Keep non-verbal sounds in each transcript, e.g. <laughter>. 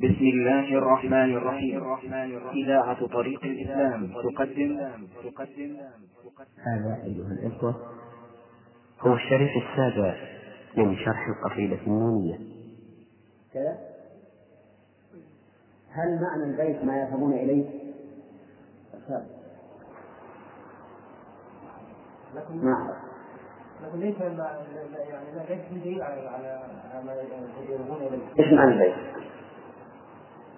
بسم الله الرحمن الرحيم. إذاعة طريق الإسلام تقدم. تقدم هذا أيها الإخوة هو الشريط السابع من شرح القصيدة النونية. كذا؟ هل معنى البيت ما يذهبون إليه؟ لكن نعم لكن ليس يعني ليس دليل على على ما يذهبون إليه. إيش معنى البيت؟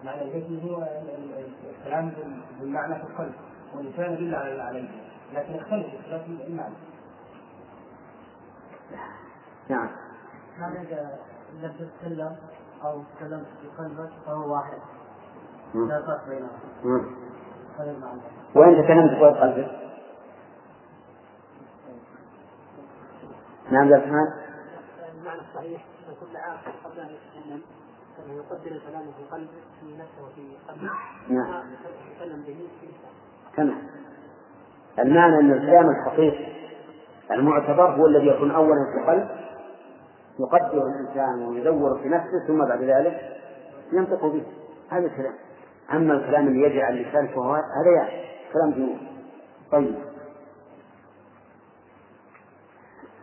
معنى البيت هو الكلام بالمعنى في القلب واللسان يدل على عليه. لكن يختلف اختلاف المعنى. نعم. معنى إذا لم تتكلم أو تكلمت في قلبك فهو واحد. لا فرق بينهم مم. هذا المعنى؟ وين تكلمت فوق قلبك؟ نعم يا سبحان المعنى الصحيح أن كل عاقل قبل أن يتكلم يقدر كلامه في قلبه في نفسه وفي قلبه. نعم. يتكلم به تمام. المعنى أن الكلام الحقيقي المعتبر هو الذي يكون أولا في القلب يقدر الإنسان ويدور في نفسه ثم بعد ذلك ينطق به. هذا الكلام. أما الكلام اللي يجري على اللسان فهو هذا يعني كلام جنون طيب.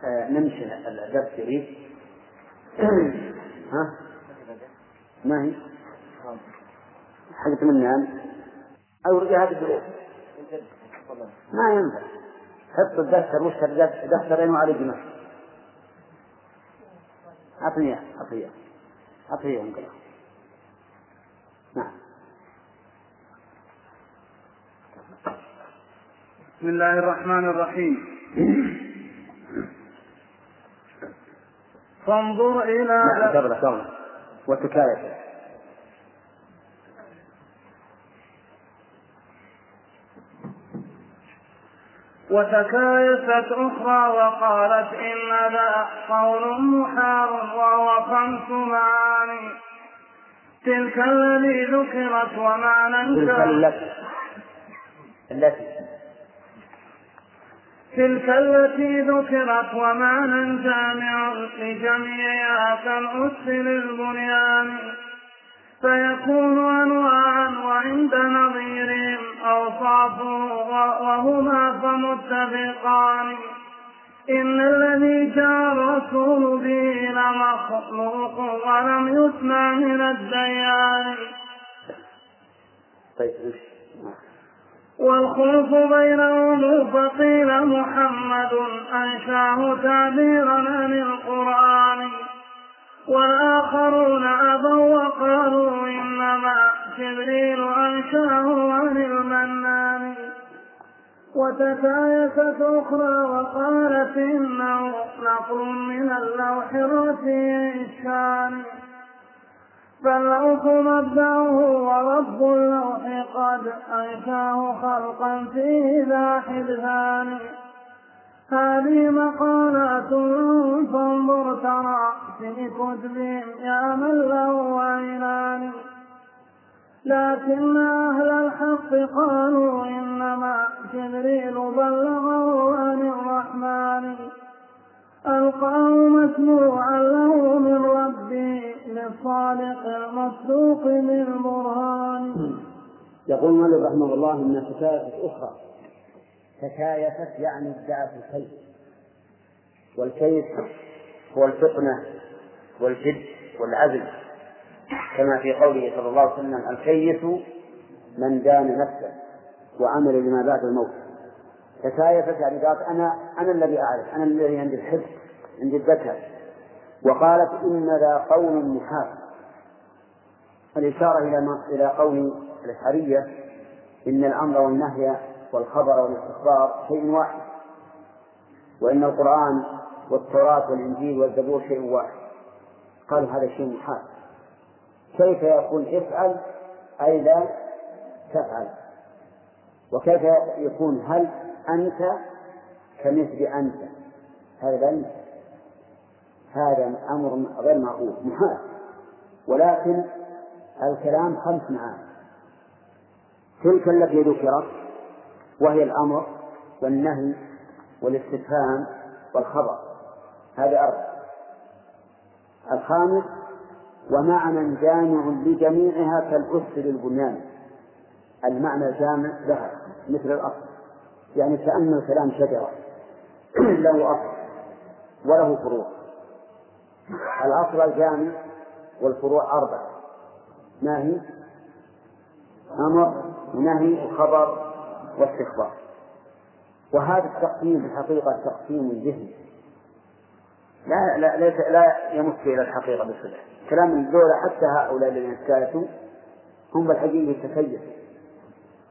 آه نمشي الدرس يريد <clears throat> ها؟ ما هي؟ حقت من النام أو رجع هذه الدروس. ما ينفع. حط الدفتر وش دفترين وعليه جمع أعطني إياه أعطني إياه أعطني إياه. نعم. بسم الله الرحمن الرحيم. <coughs> فانظر إلى نعم وتكاية وتكايست أخرى وقالت إن ذا قول محار وهو خمس معاني. تلك الذي ذكرت ومعنى تلك التي التي تلك التي ذكرت ومعنى جامع لجميعها كالأس للبنيان فيكون أنواعا وعند نظيرهم أوصاف وهما فمتفقان. إن الذي جاء الرسول به لمخلوق ولم يسمع من الديان. طيب والخلف بينهم فقيل محمد أنشاه تعبيرا عن القرآن. والآخرون أبوا وقالوا إنما جبريل أنشاه عن المنان. وتكايست أخرى وقالت إنه نقل من اللوح الرفيع الشان. فاللوح مبدأه ورب اللوح قد أنشاه خلقا فيه ذا حدثان هذه مقالات فانظر ترى في كتبهم يا من له عينان. لكن أهل الحق قالوا إنما جبريل بلغه عن الرحمن. ألقاه مسموعا له من ربه للصادق المصدوق بالبرهان يقول مالك رحمه الله إن تكايفت أخرى. تكايفت يعني ادعت الكيف والكيف هو الفطنة والجد والعزم كما في قوله صلى الله عليه وسلم الكيف من دان نفسه وعمل لما بعد الموت. تكايفت يعني قالت أنا أنا الذي أعرف أنا الذي عندي الحفظ عندي الذكر. وقالت إن ذا قول محال الإشارة إلى إلى قول الأشعرية إن الأمر والنهي والخبر والاستخبار شيء واحد وإن القرآن والتوراة والإنجيل والزبور شيء واحد. قالوا هذا شيء محال كيف يكون افعل؟ أي لا تفعل. وكيف يكون هل أنت كمثل أنت؟ هذا لا يمكن. هذا أمر غير معقول محال ولكن الكلام خمس معاني. تلك التي ذكرت وهي الأمر والنهي والاستفهام والخبر. هذه أربع الخامس ومعنى جامع لجميعها كالأس للبنيان. المعنى الجامع لها مثل الأصل. يعني كأن الكلام شجرة. <clears throat> له أصل وله فروع. الأصل الجامع والفروع أربعة ما هي؟ أمر ونهي وخبر واستخبار. وهذا التقسيم الحقيقة تقسيم ذهني. لا لا ليس لا يمت إلى الحقيقة بصلة كلام الدولة حتى هؤلاء الذين استاذوا هم بالحقيقة تكيف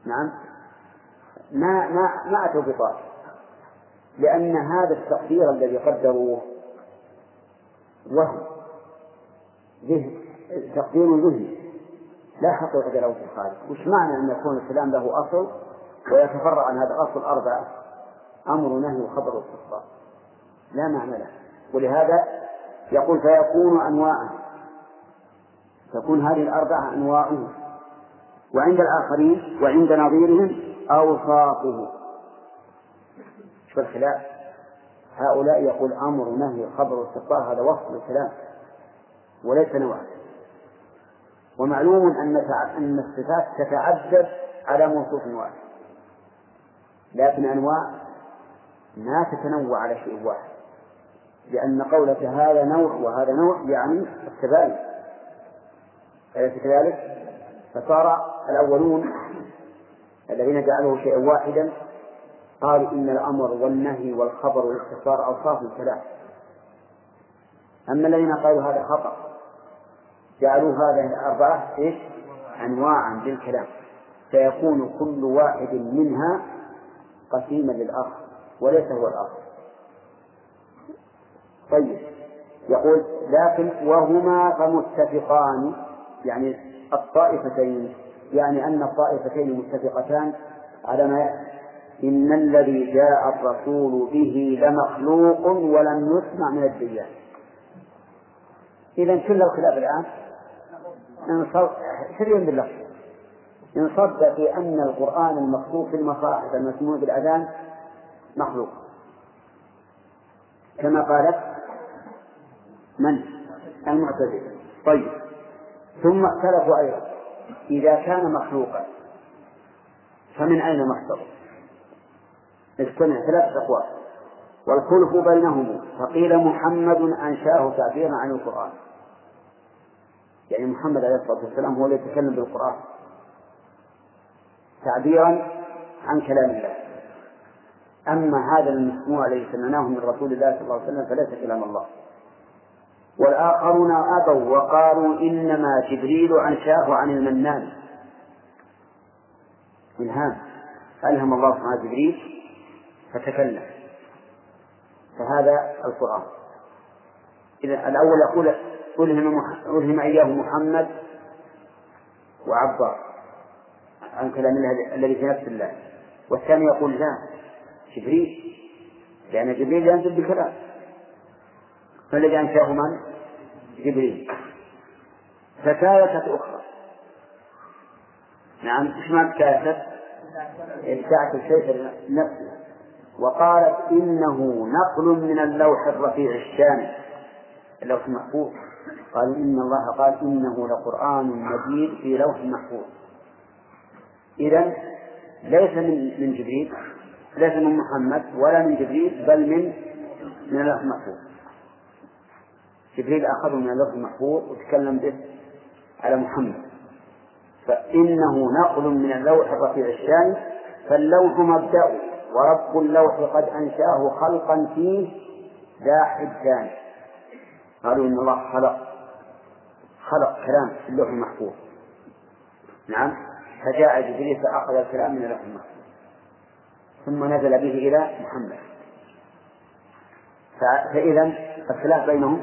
نعم. ما ما ما أتوا بطاقة لأن هذا التقدير الذي قدروه وهم. ذهن تقدير ذهني لا حقيقة له في الخارج. وش معنى أن يكون الكلام له أصل ويتفرع عن هذا الأصل أربعة؟ أمر ونهي وخبر واستخبار لا معنى له. ولهذا يقول فيكون أنواعا. تكون هذه الأربعة أنواعه وعند الآخرين وعند نظيرهم أوصافه شو الخلاف. هؤلاء يقول أمر ونهي خبر واستخبار هذا وصف الكلام وليس نوعا ومعلوم أن أن الصفات تتعدد على موصوف واحد. لكن أنواع ما تتنوع على شيء واحد. لأن قولك هذا نوع وهذا نوع يعني التباين. أليس كذلك؟ فصار الأولون الذين جعلوه شيئا واحدا قالوا إن الأمر والنهي والخبر والاستخبار أوصاف الكلام. أما الذين قالوا هذا خطأ جعلوا هذه الأربعة إيش؟ أنواعا للكلام. فيكون كل واحد منها قسيما للآخر وليس هو الآخر. طيب يقول لكن وهما فمتفقان يعني الطائفتين يعني أن الطائفتين متفقتان على ما يأتي. إن الذي جاء الرسول به لمخلوق ولم يسمع من الديان. إذا كل الخلاف الآن. سريا باللفظ. انصب في أن القرآن المخلوق في المصاحف المسموع بالأذان مخلوق. كما قالت من؟ المعتزلة. طيب. ثم اختلفوا أيضا. إذا كان مخلوقا فمن أين مصدره؟ اجتمع ثلاثة أقوال. والخلف بينهم فقيل محمد أنشأه تعبيرا عن القرآن. يعني محمد عليه الصلاة والسلام هو الذي يتكلم بالقرآن. تعبيرا عن كلام الله. أما هذا المسموع الذي سمعناه من رسول الله صلى الله عليه وسلم فليس كلام الله. والآخرون أبوا وقالوا إنما جبريل أنشأه عن المنان. إلهام. ألهم الله سبحانه جبريل. فتكلم. فهذا القرآن. إذا الأول يقول ألهم ألهم إياه محمد وعبر عن كلام الله الذي في نفس الله. والثاني يقول لا جبريل. لأن جبريل ينزل بكلام. فالذي أنشأه من؟ جبريل. فكاية أخرى. نعم إيش معنى كاية؟ ابتعت الشيء نفسه. وقالت إنه نقل من اللوح الرفيع الشان اللوح المحفوظ. قالوا إن الله قال إنه لقرآن مجيد في لوح محفوظ. إذا ليس من من جبريل ليس من محمد ولا من جبريل بل من من اللوح المحفوظ. جبريل أخذه من اللوح المحفوظ وتكلم به على محمد. فإنه نقل من اللوح الرفيع الشان فاللوح مبدأ. ورب اللوح قد أنشأه خلقا فيه ذا حدان قالوا إن الله خلق خلق كلام في اللوح المحفوظ. نعم. فجاء جبريل فأخذ الكلام من اللوح المحفوظ. ثم نزل به إلى محمد. فإذا الخلاف بينهم.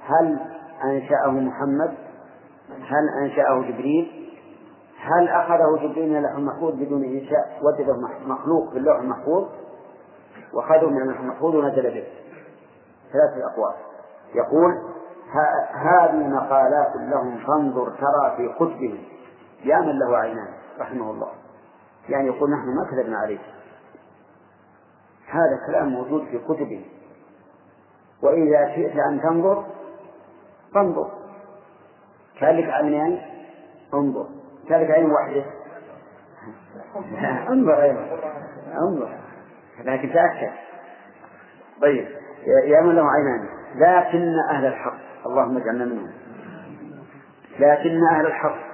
هل أنشأه محمد؟ هل أنشأه جبريل؟ هل أخذه جبريل من اللوح المحفوظ بدون إنشاء؟ وجده مخلوق في اللوح المحفوظ وأخذه من اللوح المحفوظ ونزل به. ثلاثة أقوال. يقول هذه مقالات لهم فانظر ترى في كتبهم يا من له عينان رحمه الله. يعني يقول نحن ما كذبنا عليه هذا كلام موجود في كتبهم وإذا شئت أن تنظر فانظر. كان لك عينين انظر. كان لك عين واحدة. انظر أيضا. انظر. لكن تأكد. طيب. يا من له عينان. لكن أهل الحق. اللهم اجعلنا منهم. لكن أهل الحق.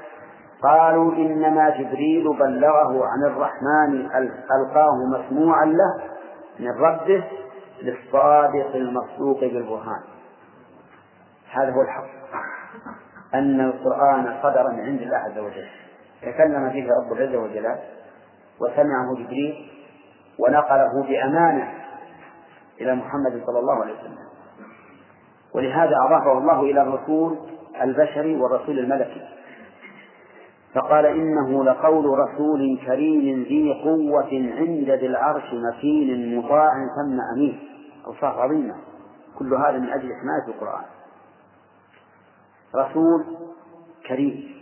قالوا إنما جبريل بلغه عن الرحمن ألقاه مسموعا له من ربه للصادق المصدوق بالبرهان. هذا هو الحق. أن القرآن صدر من عند الله عز وجل. تكلم فيه رب العزة وجلاله وسمعه جبريل ونقله بأمانة إلى محمد صلى الله عليه وسلم. ولهذا أضافه الله إلى الرسول البشري والرسول الملكي. فقال إنه لقول رسول كريم ذي قوة عند ذي العرش مكين مطاع ثم أمين. أوصاف عظيمة. كل هذا من أجل حماية القرآن. رسول كريم.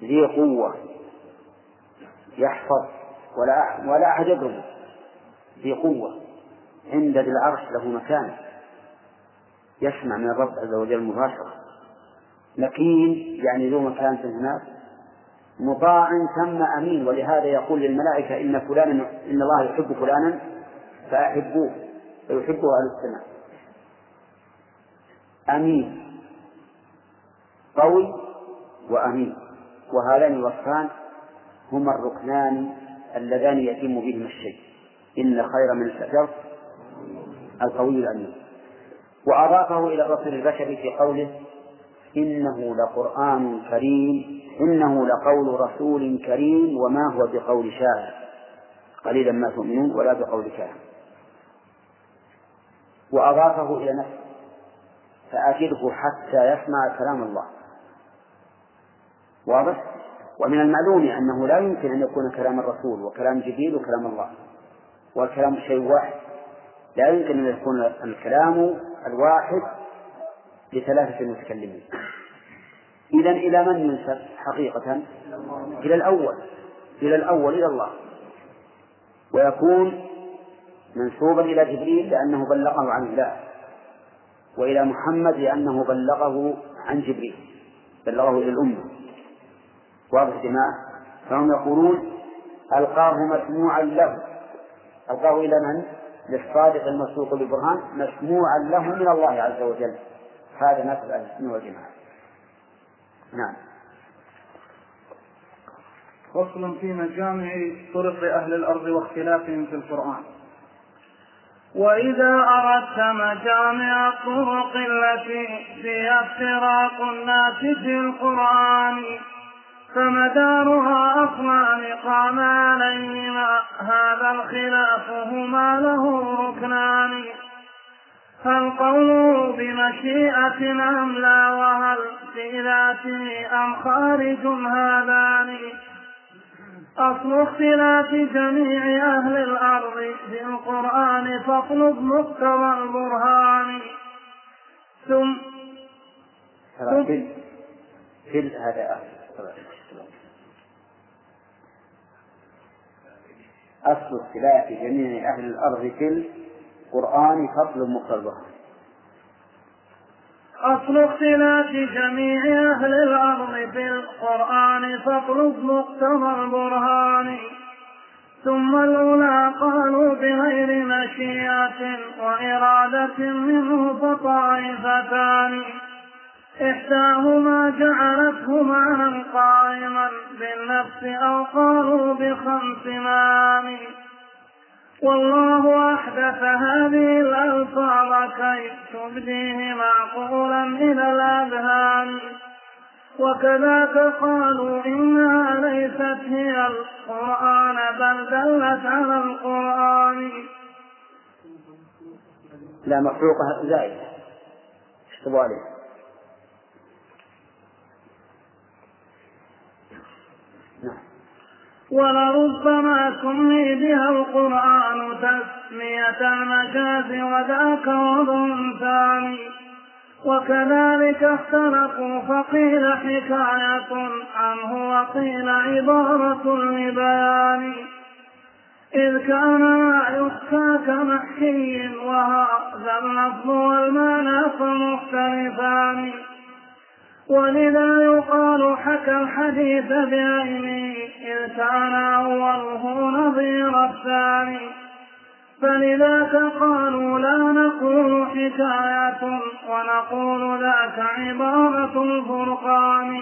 ذي قوة. يحفظ. ولا ولا أحد يضربه. ذي قوة. عند ذي العرش له مكان. يسمع من الرب عز وجل مباشرة. مكين يعني ذو مكان في الناس مطاع ثم أمين. ولهذا يقول للملائكة إن فلانا إن الله يحب فلانا فأحبوه. فيحبه أهل السماء. أمين. قوي وأمين. وهذان الوصفان هما الركنان اللذان يتم بهما الشيء. إن خير من الشجر القوي الأمين. وأضافه إلى الرسول البشري في قوله إنه لقرآن كريم إنه لقول رسول كريم وما هو بقول شاعر. قليلا ما تؤمنون ولا بقول كاهن وأضافه إلى نفسه فأجده حتى يسمع كلام الله. واضح؟ ومن المعلوم أنه لا يمكن أن يكون كلام الرسول وكلام جبريل وكلام الله والكلام شيء واحد. لا يمكن أن يكون الكلام الواحد لثلاثة متكلمين. إذا إلى من ينسب حقيقة؟ إلى الأول. إلى الأول إلى الله. ويكون منسوبا إلى جبريل لأنه بلغه عن الله وإلى محمد لأنه بلغه عن جبريل بلغه إلى الأمة. واضح جماعة فهم يقولون ألقاه مسموعا له. ألقاه إلى من؟ للصادق المسوق بالبرهان مسموعا له من الله عز وجل. هذا نسب أهل السنة والجماعة. نعم. فصل في مجامع طرق أهل الأرض واختلافهم في القرآن. وإذا أردت مجامع الطرق التي فيها افتراق الناس في القرآن فمدارها أصلان قام عليهما هذا الخلاف هما له ركنان. هل قوله بمشيئة أم لا وهل في ذاته أم خارج هذان؟ أصل اختلاف جميع أهل الأرض في القرآن فاطلب مقتضى البرهان ثم في في هذا أصل اختلاف جميع أهل الأرض في القرآن فضل مقتضى أصل اختلاف جميع أهل الأرض في القرآن فاطلب مقتضى البرهان. ثم الأولى قالوا بغير مشيئة وإرادة منه فطائفتان. إحداهما جعلته معنى قائما بالنفس أو قالوا بخمس معاني والله أحدث هذه الألفاظ كي تبديه معقولا إلى الأذهان. وكذاك قالوا إنها ليست هي القرآن بل دلت على القرآن. لا مخلوقة زائدة. اشتبوا عليه؟ ولربما سمي بها القرآن تسمية المجاز وذاك وضع ثاني. وكذلك اختلقوا فقيل حكاية عنه وقيل عبارة لبيان. إذ كان ما يحكى كمحكي وهذا اللفظ والمعنى فمختلفان. ولذا يقال حكى الحديث بعينه إذ كان أوله نظير الثاني. فلذاك قالوا لا نقول حكاية ونقول ذاك عبارة الفرقان.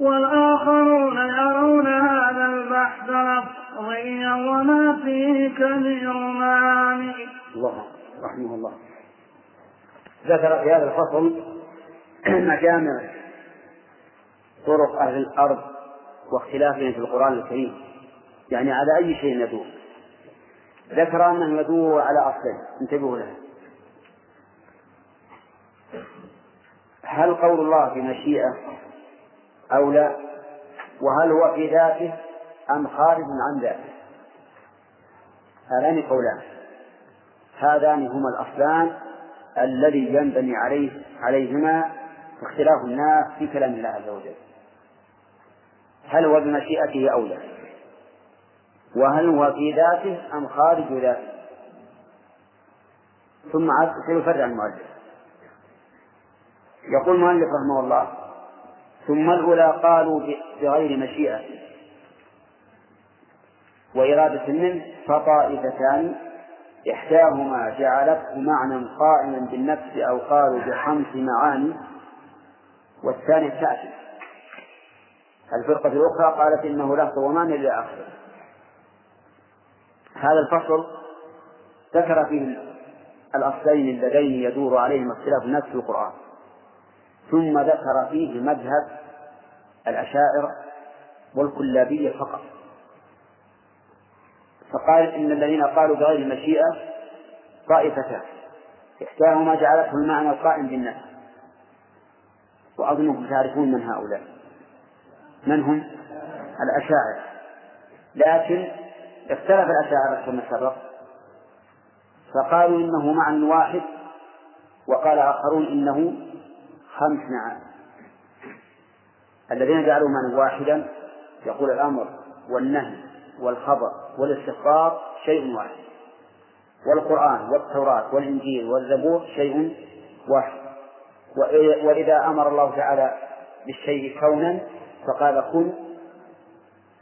والآخرون يرون هذا البحث لفظيا وما فيه كثير معاني الله رحمه الله. ذكر في هذا الفصل مجامع طرق أهل الأرض واختلافهم في القرآن الكريم يعني على أي شيء يدور. ذكر أنه يدور على أصلين انتبهوا له هل قول الله في مشيئة أو لا؟ وهل هو في ذاته أم خارج عن ذاته؟ هذان قولان. هذان هما الأصلان الذي ينبني عليه عليهما اختلاف الناس في كلام الله عز وجل. هل هو بمشيئته أو لا؟ وهل هو في ذاته أم خارج ذاته؟ ثم سيفرع المؤلف. يقول المؤلف رحمه الله ثم الأولى قالوا بغير مشيئة. وإرادة منه فطائفتان إحداهما جعلته معنى قائما بالنفس أو قالوا بخمس معاني. والثاني التأكيد الفرقة الأخرى قالت إنه لفظ ومعنى إلى آخره. هذا الفصل ذكر فيه الأصلين اللذين يدور عليهما اختلاف الناس في القرآن. ثم ذكر فيه مذهب الأشاعرة والكلابية فقط. فقال إن الذين قالوا بغير المشيئة طائفتان. إحداهما جعلته المعنى القائم بالنفس. وأظنكم تعرفون من هؤلاء. من هم؟ الأشاعرة. لكن اختلف الأشاعرة كما سبق فقالوا إنه معنى واحد وقال آخرون إنه خمس معاني الذين جعلوا معنى واحدا يقول الأمر والنهي والخبر والاستخبار شيء واحد. والقرآن والتوراة والإنجيل والزبور شيء واحد. وإذا أمر الله تعالى بالشيء كونا فقال كن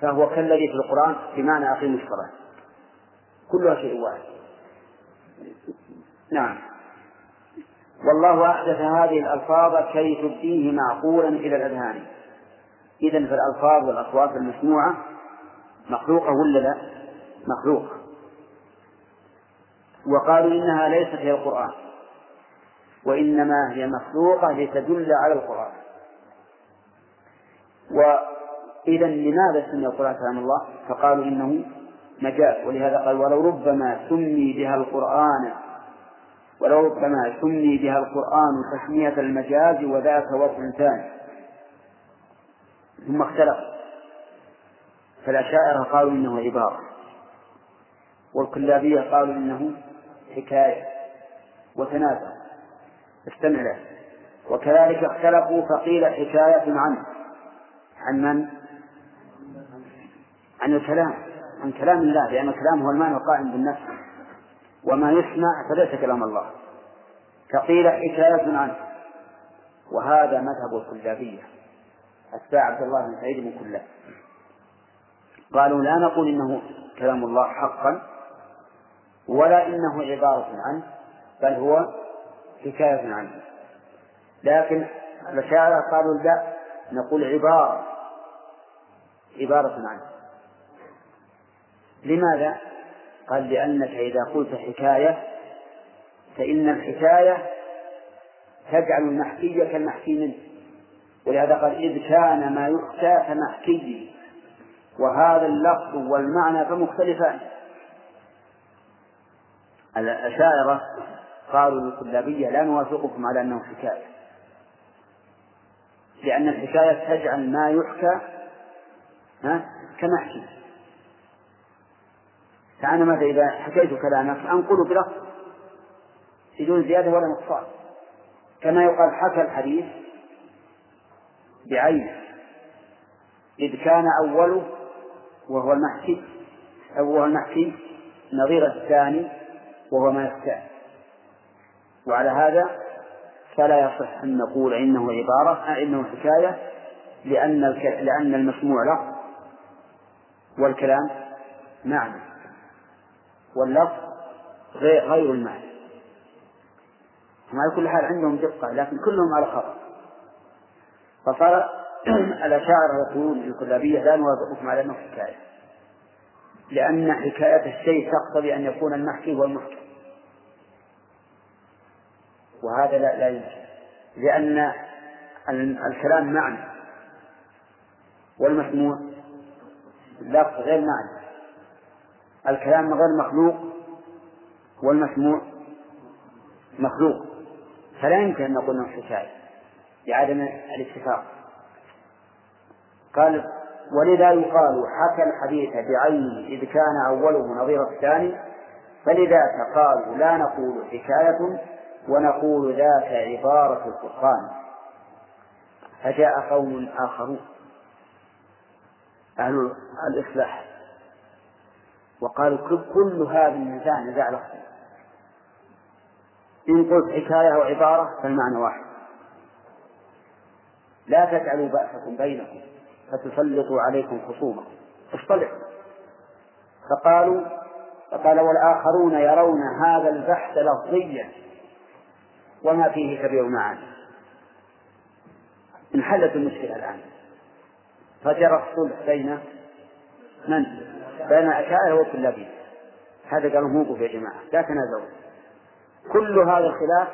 فهو كالذي في القرآن بمعنى أقيم الصلاة. كلها شيء واحد. نعم. والله أحدث هذه الألفاظ كي تبديه معقولا إلى الأذهان. إذا فالألفاظ والأصوات المسموعة مخلوقة ولا لا؟ مخلوقة وقالوا إنها ليست هي القرآن. وإنما هي مخلوقة لتدل على القرآن. وإذا لماذا سمي القرآن كلام الله؟ فقالوا إنه مجاز ولهذا قال ولو ربما سمي بها القرآن ولو ربما سمي بها القرآن تسمية المجاز وذاك وضع ثاني. ثم اختلف. فالأشاعرة قالوا إنه عبارة. والكلابية قالوا إنه حكاية. وتنازعوا استمع له. وكذلك اختلفوا فقيل حكاية عنه. عن من؟ عن الكلام. عن كلام الله لأن الكلام هو المعنى القائم بالنفس. وما يسمع فليس كلام الله. فقيل حكاية عنه. وهذا مذهب الكلابية أتباع عبد الله بن سعيد من كله قالوا لا نقول إنه كلام الله حقا ولا إنه عبارة عنه بل هو حكاية عنه. لكن الأشاعرة قالوا لا نقول عبارة عبارة عنه. لماذا؟ قال لأنك إذا قلت حكاية فإن الحكاية تجعل المحكي كالمحكي منه. ولهذا قال إذ كان ما يحكى كمحكي. وهذا اللفظ والمعنى فمختلفان. الأشاعرة قالوا للكلابية لا نوافقكم على أنه حكاية. لأن الحكاية تجعل ما يحكى ها كمحكي. فأنا ماذا إذا حكيت كلامك؟ أنقل بلفظ. بدون زيادة ولا نقصان. كما يقال حكى الحديث بعينه إذ كان أوله وهو المحكي. أو وهو المحكي نظير الثاني وهو ما يختار وعلى هذا فلا يصح أن نقول إنه عبارة إنه حكاية لأن لأن المسموع له. والكلام معنى. واللفظ غير المعنى. على كل حال عندهم دقة لكن كلهم على خطأ. فصار <clears throat> الأشاعرة يقولون الكلابية لا نوافقكم على أنه حكاية. لأن حكاية الشيء تقتضي أن يكون المحكي هو المحكي. وهذا لا, لا يمكن. لأن الكلام معنى. والمسموع لفظ غير معنى. الكلام غير مخلوق والمسموع مخلوق. فلا يمكن أن نقول إنه حكاية لعدم الاتفاق. قال ولذا يقال حكى الحديث بعينه إذ كان أوله نظير الثاني فلذاك قالوا لا نقول حكاية ونقول ذاك عبارة الفرقان فجاء قوم آخرون. أهل الإصلاح. وقالوا كل هذا النزاع نزاع لفظي إن قلت حكاية أو عبارة فالمعنى واحد. لا تجعلوا بأسكم بينكم فتسلطوا عليكم خصومة. اصطلحوا فقالوا فقال والآخرون يرون هذا البحث لفظيا. وما فيه كبير معاني انحلت المشكلة الآن. فجرى الصلح بين من؟ بين أشاعرة وكلابين هذا قالوا موقف يا جماعة لا تنازعوا كل هذا الخلاف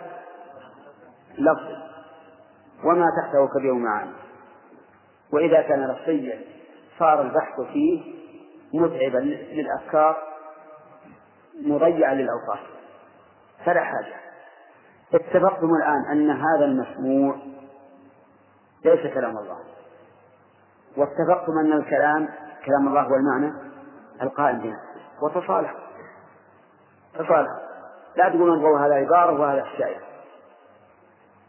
لفظ. وما تحته كبير معاني وإذا كان لفظيا صار البحث فيه متعبا للأفكار مضيعا للأوقات. فلا حاجة. اتفقتم الآن أن هذا المسموع ليس كلام الله. واتفقتم أن الكلام كلام الله هو المعنى القائم بنفسه وتصالح. تصالح. لا تقولون هذا عبارة وهذا حكاية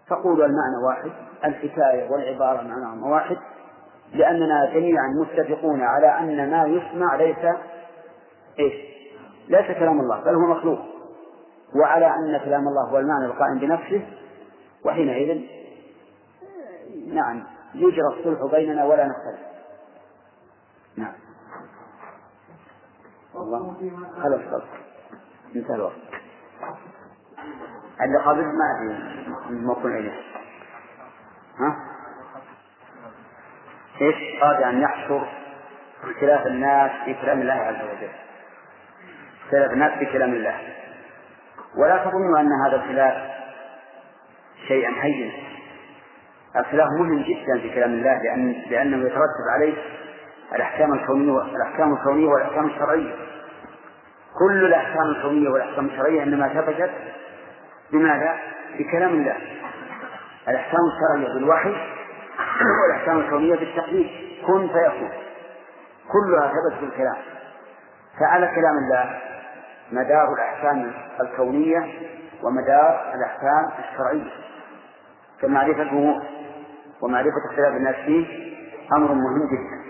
فقولوا المعنى واحد الحكاية والعبارة معناهما واحد لأننا جميعا متفقون على أن ما يسمع ليس إيش؟ ليس كلام الله بل هو مخلوق. وعلى أن كلام الله هو المعنى القائم بنفسه وحينئذ نعم يجرى الصلح بيننا ولا نختلف. نعم. والله خلص خلص انتهى الوقت. اللي قبل ما أدري. موقع إليه. ها؟ إيش؟ أراد أن يحصر اختلاف الناس في كلام الله عز وجل. اختلاف الناس في كلام الله. ولا تظنوا أن هذا الخلاف شيئا هينا الخلاف مهم جدا في كلام الله لأن لأنه يترتب عليه الأحكام الكونية الأحكام الكونية والأحكام الشرعية. كل الأحكام الكونية والأحكام الشرعية إنما ثبتت بماذا؟ بكلام الله. الأحكام الشرعية بالوحي والأحكام الكونية بالتقليد كن فيكون. كلها ثبت بالكلام. فعلى كلام الله مدار الأحكام الكونية ومدار الأحكام الشرعية. فمعرفته ومعرفة اختلاف الناس فيه أمر مهم جدا.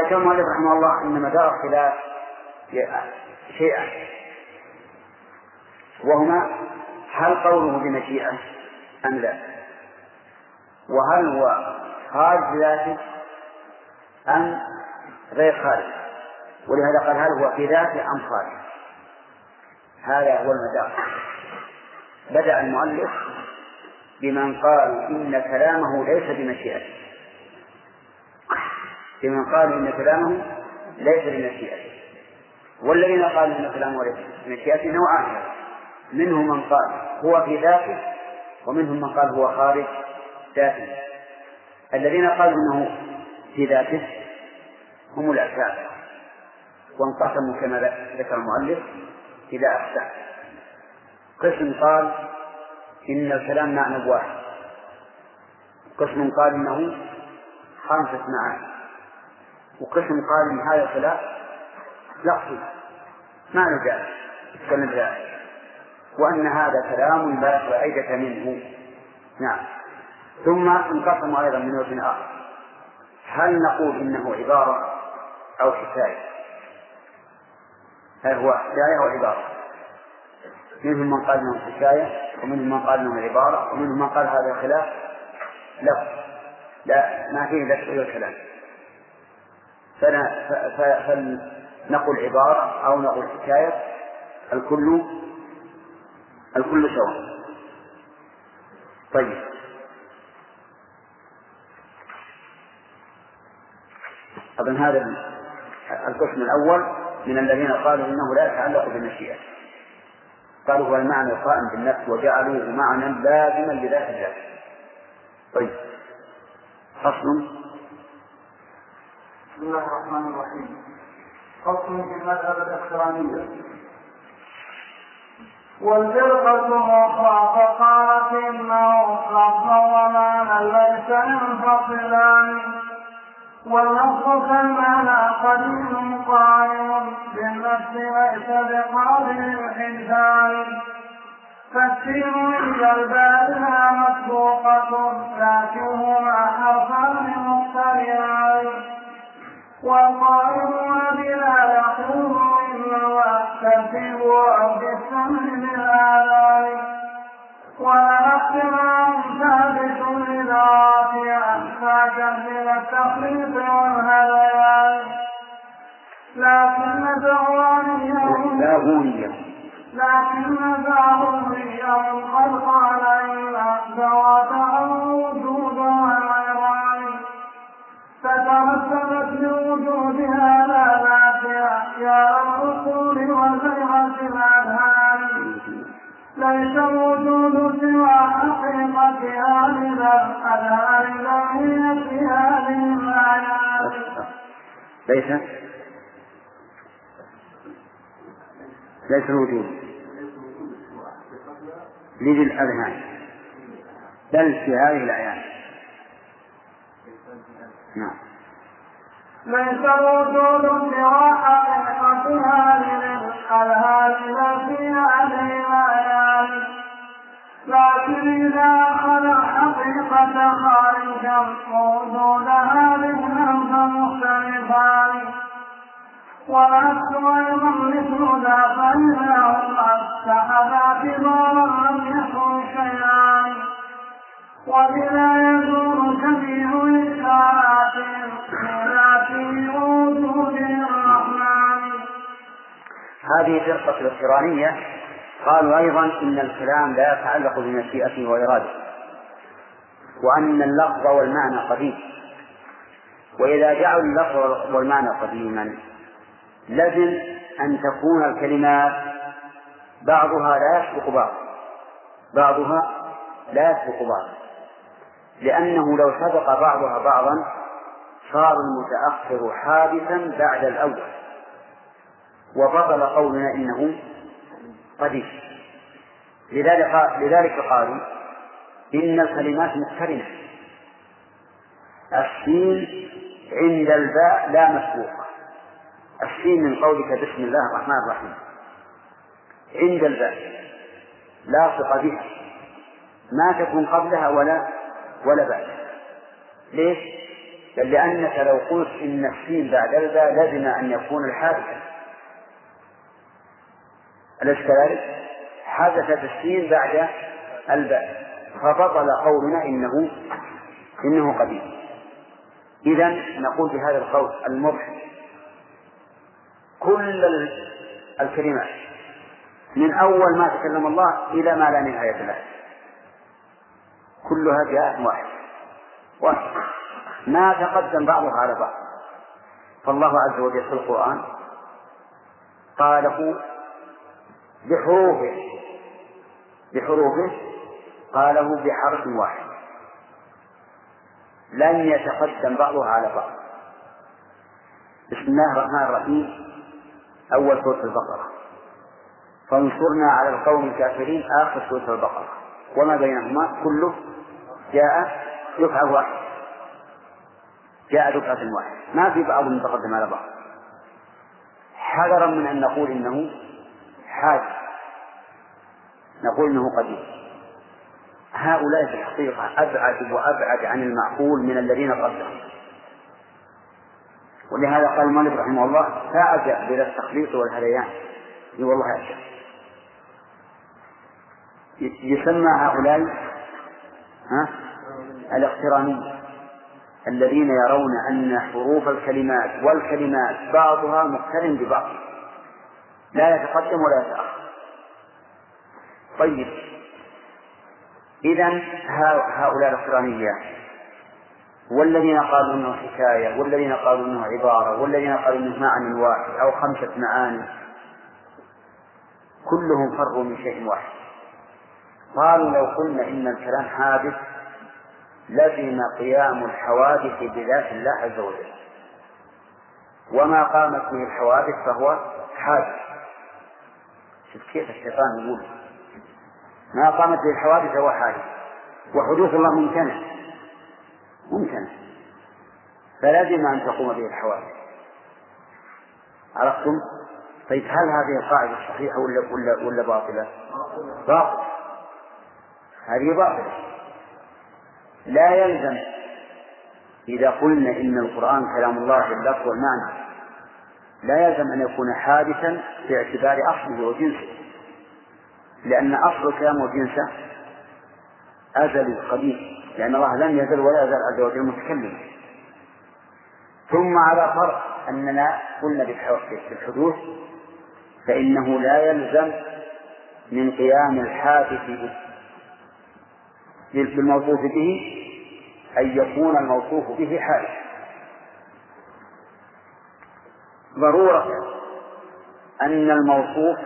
ذكر المؤلف رحمه الله أن مدار الخلاف شيئا. وهما هل قوله بمشيئة أم لا؟ وهل هو خارج ذاته أم غير خارج؟ ولهذا قال هل هو في ذاته أم خارج؟ هذا هو المدار. بدأ المؤلف بمن قال إن كلامه ليس بمشيئته. بمن قال إن كلامه ليس بمشيئته. والذين قالوا إن كلامه ليس بمشيئته نوعان. منهم من قال هو في ذاته ومنهم من قال هو خارج ذاته. الذين قالوا إنه في ذاته هم الأشاعرة وانقسموا كما ذكر المؤلف إلى أقسام قسم قال إن الكلام معنى واحد. قسم قال إنه خمسة معاني. وقسم قال إن هذا الكلام لفظي. ما نجاح. كالنجاح وأن هذا كلام لا فائدة منه. نعم. ثم انقسموا أيضا من وجه آخر. هل نقول إنه عبارة أو حكاية؟ هل هو حكاية أو عبارة؟ منهم من قال انه حكاية ومنهم من قال انه عبارة ومنهم من قال هذا خلاف. لا لا ما فيه الا الكلام فنقول عبارة أو نقول حكاية الكل الكل سواء. طيب. أظن هذا القسم الأول. من الذين قالوا إنه لا يتعلق بالمشيئة. قالوا هو المعنى القائم بالنفس وجعلوه معنى لازما لذات الله طيب. فصل. بسم الله الرحمن الرحيم. فصل في المذهب الاخرانية والفرقة الأخرى فقالت إنه لفظا ومعنى ليس ينفصلان واللفظ كالمعنى قديم قائم بالنفس ليس بقابل الحدثان فالسين عند البارها مسبوقة لكنهما حرفان مختلفان والقائل بلا يقول والترتيب أو بالسمع بالآلام ولا احتمال ثابت لذاتي أحتاجا إلى التخليط والهذيان لكن دعوانيه لكن ظاهريا قد قال إن ذوات الأذهان ليس؟ ليس الوجود. لذي الأذهان بل في هذه الأعيان نعم. ليس الوجود سوى حقيقتها للأذهان لا في هذه لكن إذا أخذ حقيقة خارجا وجودها ذهنا فمختلفان والعكس أيضا مثل ذا فإنهما اتحدا كبارا لم يكن شيئا وبلا يدور جميع إشاراتهم في وجود الرحمن. هذه فرقة الاقترانية قالوا أيضا إن الكلام لا يتعلق بمشيئته وإرادته وأن اللفظ والمعنى قديم. وإذا جعلوا اللفظ والمعنى قديما لازم أن تكون الكلمات بعضها لا يسبق بعض بعضها لا يسبق بعض. لأنه لو سبق بعضها بعضا صار المتأخر حادثا بعد الأول. وبطل قولنا إنه قديم لذلك لذلك قالوا إن الكلمات مقترنة. السين عند الباء لا مسبوقة السين من قولك بسم الله الرحمن الرحيم. عند الباء. لاصقة بها. ما تكون قبلها ولا ولا بعدها. ليش؟ لأنك لو قلت إن السين بعد الباء لزم أن يكون الحادثة. أليس كذلك؟ حدثت السين بعد الباء فبطل قولنا إنه إنه قديم. إذا نقول بهذا القول المضحك كل الكلمات من أول ما تكلم الله إلى ما لا نهاية له. كلها جاءت واحد. واحد. ما تقدم بعضها على بعض. فالله عز وجل في القرآن قاله بحروفه. بحروفه؟ قاله بحرف واحد. لن يتقدم بعضها على بعض. بسم الله الرحمن الرحيم. أول سورة البقرة. فانصرنا على القوم الكافرين آخر سورة البقرة. وما بينهما؟ كله جاء دفعة واحدة جاء دفعة واحدة. ما في بعض متقدم على بعض. حذرا من أن نقول إنه حادث نقول إنه قديم. هؤلاء في الحقيقة أبعد وأبعد عن المعقول من الذين قبلهم ولهذا قال المؤلف رحمه الله فأعجب بلا التخليط والهذيان. إي والله أعجب. يسمى هؤلاء ها الاقترانية الذين يرون أن حروف الكلمات والكلمات بعضها مقترن ببعض. لا يتقدم ولا يتأخر. طيب. إذا هؤلاء الاقترانية والذين قالوا إنه حكاية والذين قالوا إنه عبارة والذين قالوا إنه معنى واحد أو خمسة معاني كلهم فروا من شيء واحد. قالوا لو قلنا إن الكلام حادث لزم قيام الحوادث بذات الله عز وجل. وما قامت به الحوادث فهو حادث. كيف الشيطان يقول ما قامت به الحوادث هو حادث وحدوث الله ممتنع. ممتنع. فلازم أن تقوم به الحوادث. عرفتم؟ طيب هل هذه القاعدة صحيحة ولا ولا ولا باطلة؟ باطلة. هذه باطلة. لا يلزم إذا قلنا إن القرآن كلام الله باللفظ والمعنى. لا يلزم أن يكون حادثا باعتبار أصله وجنسه. لأن أصل الكلام وجنسه أزلي قديم لأن الله لم يزل ولا يزال عز وجل متكلما ثم على فرض أننا قلنا بالحدوث فإنه لا يلزم من قيام الحادث بالموصوف به أن يكون الموصوف به حادث ضرورة أن الموصوف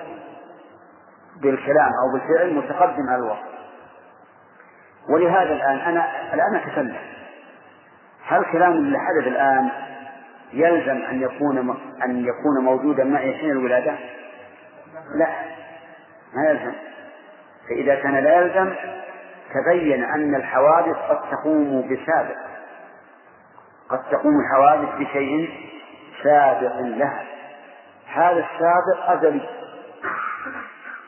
بالكلام أو بالفعل متقدم على الوصف. ولهذا الآن أنا الآن أتكلم. هل كلام اللي حدث الآن يلزم أن يكون أن يكون موجودا معي حين الولادة؟ لا ما يلزم. فإذا كان لا يلزم تبين أن الحوادث قد تقوم بسابق. قد تقوم الحوادث بشيء سابق لها هذا السابق أزلي.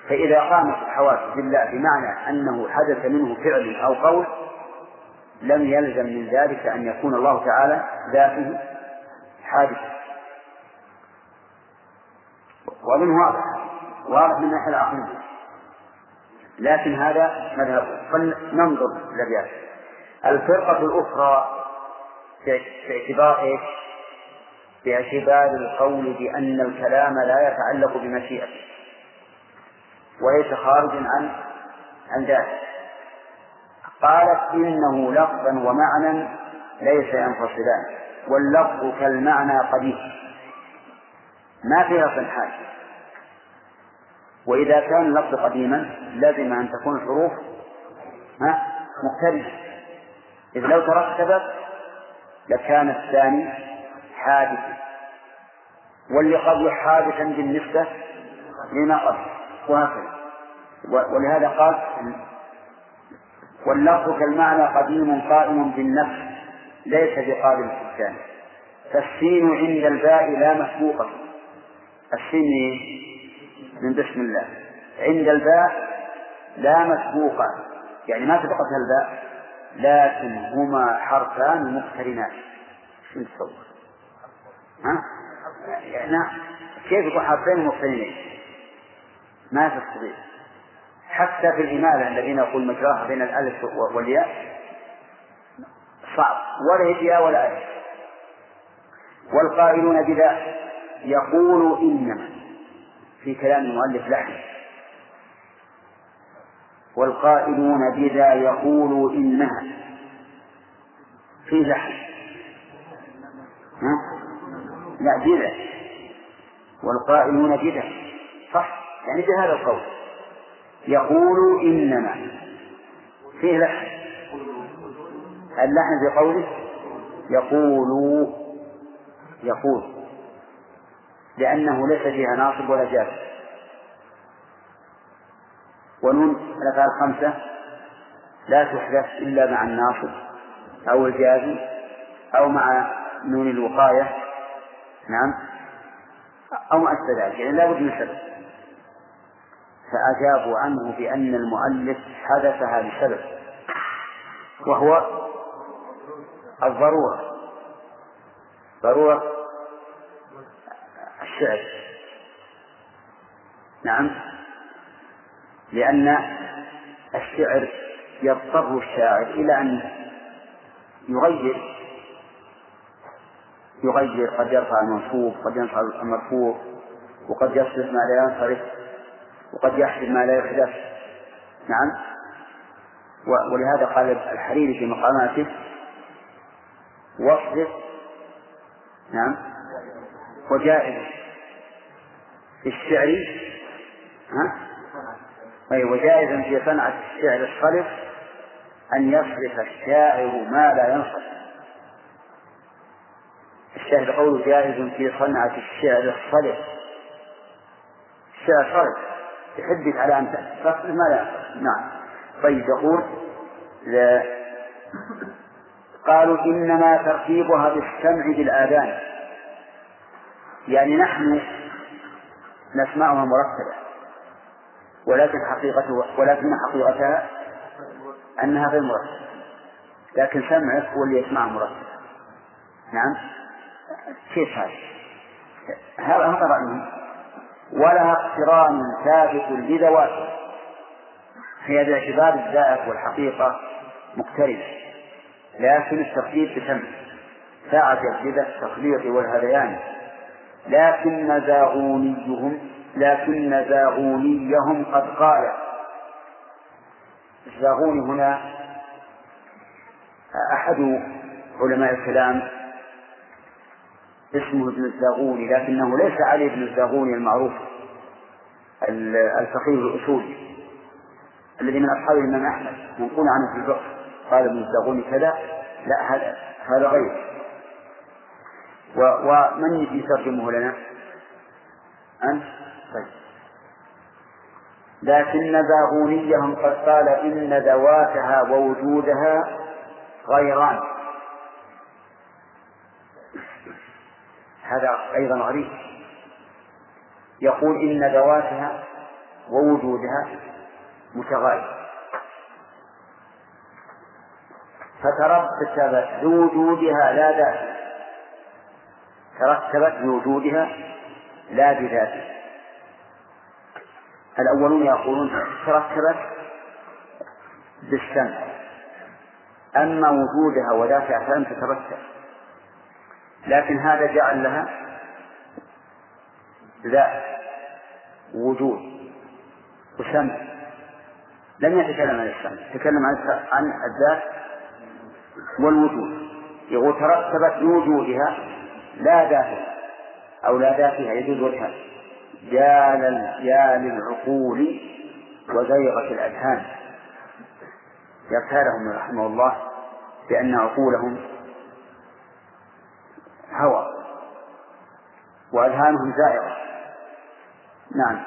فإذا قامت الحوادث بالله بمعنى أنه حدث منه فعل أو قول لم يلزم من ذلك أن يكون الله تعالى ذاته حادث. وأظن واضح واضح من الناحية العقلية لكن هذا مذهب. فلننظر الأبيات الفرقة الأخرى في اعتبار إيش؟ باعتبار القول بأن الكلام لا يتعلق بمشيئته وليس خارجا عن عن ذلك قالت إنه لفظا ومعنى ليس ينفصلان واللفظ كالمعنى قديم. ما في لفظ حاجة وإذا كان اللفظ قديما لازم أن تكون الحروف مقترنة إذ لو ترتبت لكان الثاني حادثا واللي قبل حادثا بالنسبة لما قبل. وهكذا. ولهذا قال واللفظ كالمعنى قديم قائم بالنفس ليس بقابل الإنسان فالسين عند الباء لا مسبوقة السين من بسم الله. عند الباء لا مسبوقة يعني ما سبقتها الباء لكن هما حرفان مقترنان شو تصور؟ ها؟ يعني كيف يكون حرفين مقترنين؟ ما تستطيع حتى في الإمالة الذين يقول مجراها بين الألف والياء صعب ولا هي ولا ألف والقائلون بذا يقول إنما في كلام المؤلف لحن والقائلون بذا يقول إنها في لحن ها؟ لا بذا والقائلون بذا صح؟ يعني بهذا القول. يقول إنما. فيه لحن. اللحن في قوله يقول يقول. لأنه ليس فيها ناصب ولا جاز. ونون الأفعال الخمسة لا تحدث إلا مع الناصب أو الجاز أو مع نون الوقاية. نعم. أو ما أشبه ذلك يعني لا بد من سبب. فأجابوا عنه بأن المؤلف حدثها لسبب وهو الضرورة. ضرورة الشعر. نعم. لأن الشعر يضطر الشاعر إلى أن يغير يغير قد يرفع المنصوب قد يرفع المرفوع وقد يصرف ما لا ينصرف وقد يحسب ما لا يحدث. نعم. ولهذا قال الحريري في مقاماته واصرف. نعم. وجائز. في الشعر. ها؟ أي وجائز في صنعة الشعر الصرف أن يصرف الشاعر ما لا ينصرف. الشاهد قوله جائز في صنعة الشعر الصرف الشعر صرف يحدث على أن تصرف ما لا. نعم. طيب يقول لا. قالوا إنما ترتيبها بالسمع بالآذان. يعني نحن نسمعها مرتبة. ولكن حقيقته ولكن حقيقتها أنها غير مرتبة. لكن سمعك هو اللي يسمعها مرتبة. نعم. كيف هذا؟ هذا رأيهم ولها اقتران ثابت لذواتها هي باعتبار الذات والحقيقة مقترنة لكن التقليد بسمع فاعجب لذا التخليط والهذيان. لكن زاغونيهم لكن زاغونيهم قد قال. الزاغوني هنا أحد علماء الكلام. اسمه ابن الزاغوني لكنه ليس علي بن الزاغوني المعروف الفقيه الأصولي الذي من أصحاب الإمام أحمد منقول عنه في الفقه قال ابن الزاغوني كذا لا هذا هذا غير ومن يترجمه لنا؟ أنت؟ طيب لكن باغونيهم قد قال إن ذواتها ووجودها غيران هذا أيضا غريب. يقول إن ذواتها ووجودها متغاير فترتبت بوجودها لا ذاتها ترتبت بوجودها لا بذاتها الأولون يقولون ترتبت بالسمع. أما وجودها وذاتها فلم تترتب. لكن هذا جعل لها ذات وجود وسمع. لم يتكلم عن السمع تكلم عن عن الذات والوجود. يقول ترتبت بوجودها لا ذاتها أو لا ذاتها يجوز وجهها. يا للعقول وزيغة الأذهان. يغتالهم رحمه الله بأن عقولهم وأذهانهم زائغة. نعم.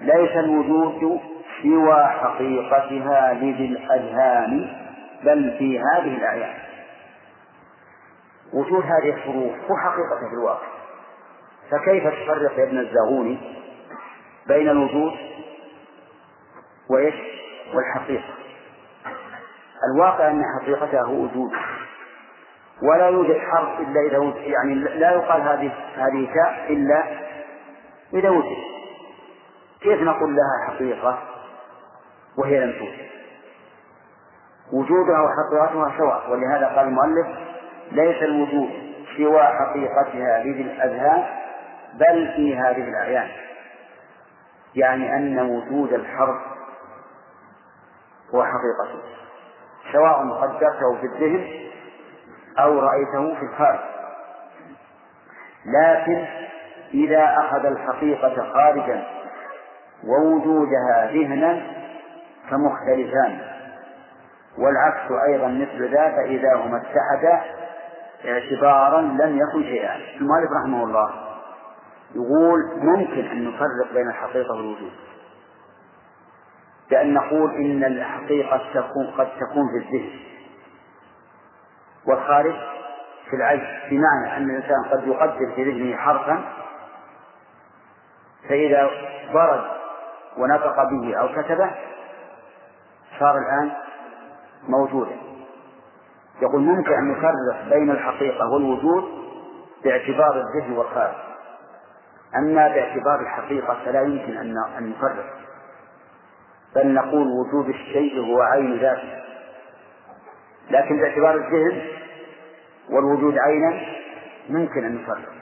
ليس الوجود سوى حقيقتها لذي الأذهان بل في هذه الأعيان. وجود هذه الحروف هو حقيقة في الواقع. فكيف تفرق يا ابن الزاغوني بين الوجود وإيش؟ والحقيقة. الواقع أن حقيقته وجود ولا يوجد حرف إلا إذا وجد يعني لا يقال هذه هذه تاء إلا إذا وجد. كيف نقول لها حقيقة وهي لم توجد؟ وجودها وحقيقتها سواء ولهذا قال المؤلف ليس الوجود سوى حقيقتها لذي الأذهان بل في هذه الأعيان. يعني أن وجود الحرف هو حقيقته سواء قدرته في الذهن أو رأيته في الخارج لكن إذا أخذ الحقيقة خارجا ووجودها ذهنا فمختلفان. والعكس أيضا مثل ذا فإذا هما اتحدا اعتبارا لم يكن شيئا. المؤلف رحمه الله يقول ممكن أن نفرق بين الحقيقة والوجود. بأن نقول إن الحقيقة تكون قد تكون في الذهن. والخارج في العين بمعنى أن الإنسان قد يقدر في ذهنه حرفا فإذا برد ونطق به أو كتبه صار الآن موجودا. يقول ممكن أن نفرق بين الحقيقة والوجود باعتبار الذهن والخارج. أما باعتبار الحقيقة فلا يمكن أن نفرق بل نقول وجود الشيء هو عين ذاته. لكن باعتبار الذهن والوجود عينا ممكن أن نفرق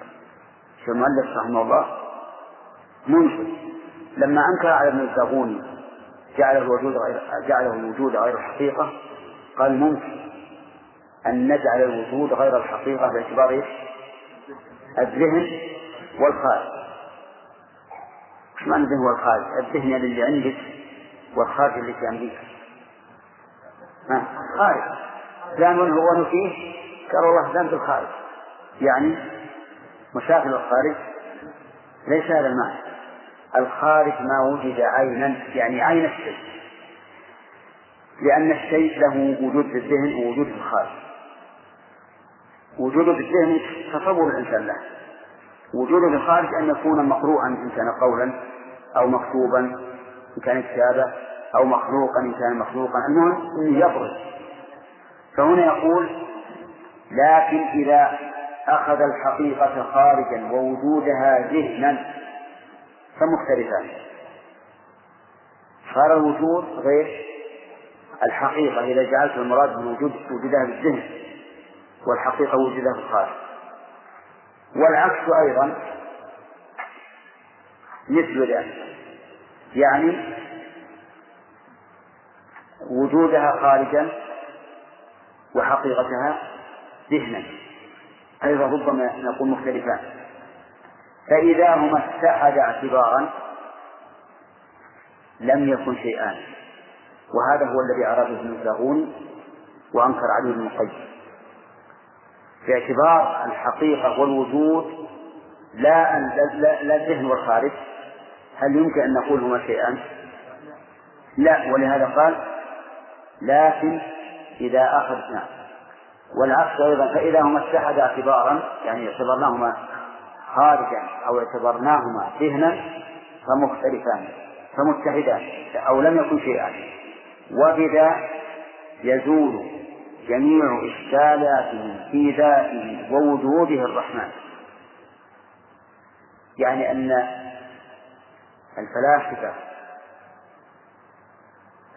شو المؤلف رحمه الله ممكن لما أنكر على ابن الزاغوني جعله الوجود غير جعله الوجود غير الحقيقة قال ممكن أن نجعل الوجود غير الحقيقة باعتبار إيش؟ الذهن والخارج. وش معنى الذهن والخارج؟ الذهن اللي عندك والخارج اللي في أمريكا. خارج. فلان هو قال والله فلان في الخارج. يعني مشاكل الخارج ليس هذا المعنى. الخارج ما وجد عينا يعني عين الشيء. لأن الشيء له وجود في الذهن ووجود في الخارج. وجوده في الذهن تصور الإنسان له. وجوده في الخارج أن يكون مقروءا إن كان قولا أو مكتوبا إن كان كتابة أو مخلوقا إن كان مخلوقا. المهم أنه يبرز. فهنا يقول لكن إذا أخذ الحقيقة خارجا ووجودها ذهنا فمختلفان. صار الوجود غير الحقيقة إذا جعلت المراد بالوجود وجودها بالذهن والحقيقة وجودها في الخارج والعكس أيضا مثل ذلك. يعني وجودها خارجا وحقيقتها ذهنا. أيضا ربما نقول مختلفان فإذا هما اتحدا اعتبارا لم يكن شيئان وهذا هو الذي أراده ابن وأنكر عليه ابن القيم. باعتبار الحقيقة والوجود لا أن لا الذهن والخارج. هل يمكن أن نقول هما شيئان؟ لا ولهذا قال لكن إذا أخذنا. والعكس أيضا فإذا هما اتحدا اعتبارا يعني اعتبرناهما خارجا أو اعتبرناهما ذهنا فمختلفان فمتحدان أو لم يكن شيئا. وبذا يزول جميع إشكالاته في ذاته ووجوده الرحمن. يعني أن الفلاسفة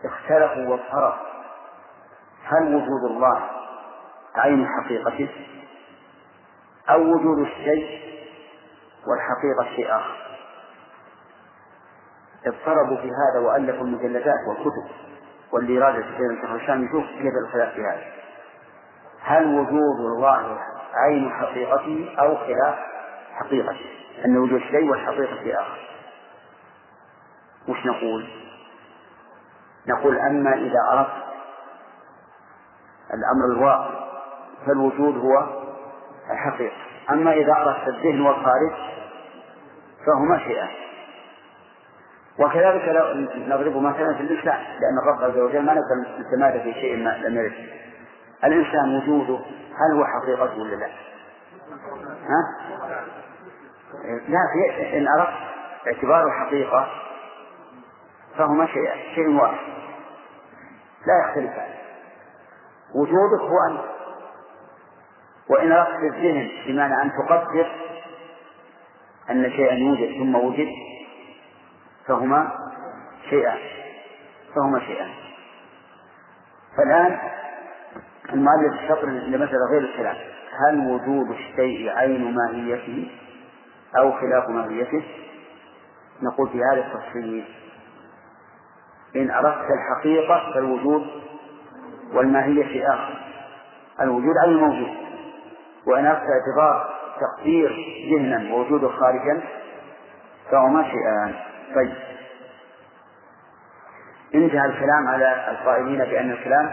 اختلفوا واضطربوا هل وجود الله عين حقيقته أو وجود الشيء والحقيقة شيء آخر؟ اضطربوا في هذا وألفوا المجلدات والكتب واللي يراجع كتاب الشيخ الشام يشوف كيف الخلاف في هذا. هل وجود الله عين حقيقته أو خلاف حقيقته أن وجود شيء والحقيقة شيء آخر. وش نقول؟ نقول أما إذا أردت الأمر الواقع فالوجود هو الحقيقة. أما إذا أردت الذهن والخارج فهما شيئان. وكذلك لو نضرب مثلا في الإنسان لأن الرب عز وجل ما نقدر نتمادى في شيء ما لم يرد. الإنسان وجوده هل هو حقيقته ولا لا؟ ها؟ لا في إن أردت اعتبار الحقيقة فهما شيء شيء واحد. لا يختلفان وجودك هو أنت. وإن أردت الذهن بمعنى أن تقدر أن شيئا يوجد ثم وجد فهما شيئان فهما شيئان فالآن المؤلف الشطر لمسألة غير الكلام هل وجود الشيء عين ماهيته أو خلاف ماهيته؟ نقول في هذا التفصيل إن أردت الحقيقة فالوجود والماهية شيء آخر. الوجود عين الموجود. وإن أردت اعتبار تقدير ذهنا ووجوده خارجا فهما شيئان. طيب. انتهى الكلام على القائلين بأن الكلام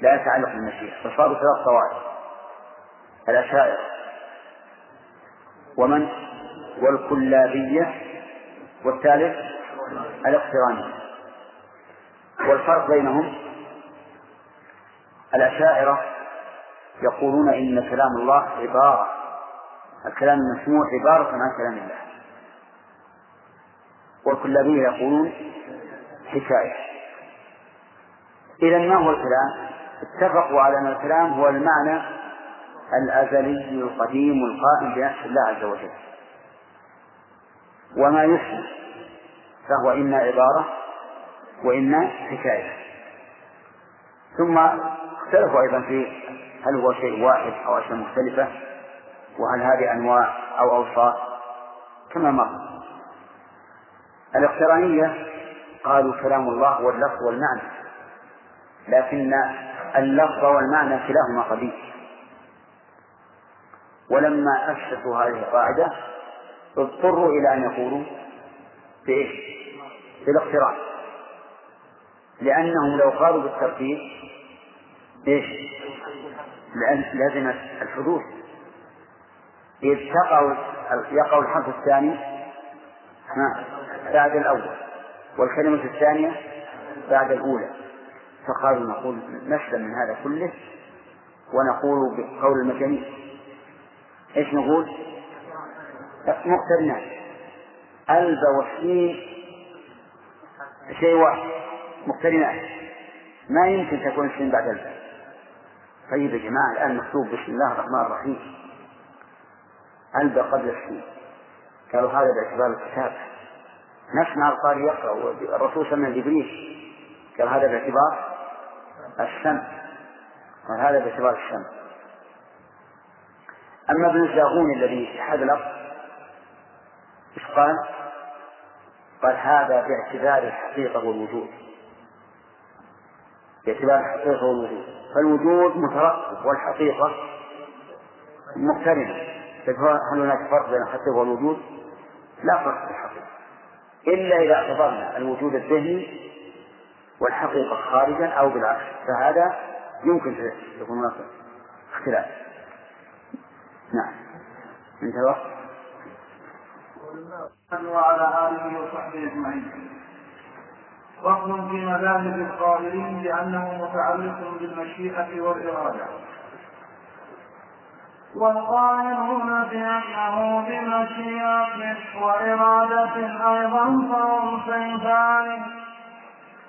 لا يتعلق بالمشيئة فصاروا ثلاث طوائف. الأشاعرة ومن؟ والكلابية. والثالث؟ الاقترانية. والفرق بينهم الأشاعرة يقولون إن كلام الله عبارة الكلام المسموع عبارة عن كلام الله. والكلابية يقولون حكاية. إذا ما هو الكلام؟ اتفقوا على أن الكلام هو المعنى الأزلي القديم القائم بنفس الله عز وجل. وما يسمى فهو إما عبارة وإما حكاية. ثم اختلفوا أيضا في هل هو شيء واحد أو أشياء مختلفة وهل هذه أنواع أو أوصاف؟ كما مر. الإقترانية قالوا كلام الله هو اللفظ والمعنى لكن اللفظ والمعنى كلاهما قبيح ولما أسسوا هذه القاعدة اضطروا إلى أن يقولوا بإيش؟ بالاقتران. لأنهم لو قالوا بالترتيب إيش؟ لازم الحدوث إذ تقع يقع الحرف الثاني بعد الأول والكلمة الثانية بعد الأولى. فقالوا نقول نسلم من هذا كله ونقول بقول المجانين. إيش نقول؟ مقترنات. الب والسين شيء واحد. مقترنات. ما يمكن تكون السين بعد الب طيب يا جماعة الآن مكتوب بسم الله الرحمن الرحيم. الب قبل السين قالوا هذا باعتبار الكتابة نسمع القارئ يقرأ الرسول سمع جبريل قال هذا باعتبار السمع قال هذا باعتبار السمع أما ابن الزاغون الذي حد الأرض إيش قال؟ قال هذا باعتبار الحقيقة والوجود باعتبار الحقيقة والوجود فالوجود مترقب والحقيقة مقترنة. هل هناك فرق بين الحقيقة والوجود؟ لا فرق في الحقيقة. إلا إذا اعتبرنا الوجود الذهني والحقيقة خارجا أو بالعكس. فهذا يمكن يكون هناك اختلاف. نعم. انتهى الوقت. وعلى آله وصحبه أجمعين. فصل في مذاهب القائلين بأنه متعلق بالمشيئة والإرادة. والقائلون بأنه بمشيئة وإرادة أيضا فهم صنفان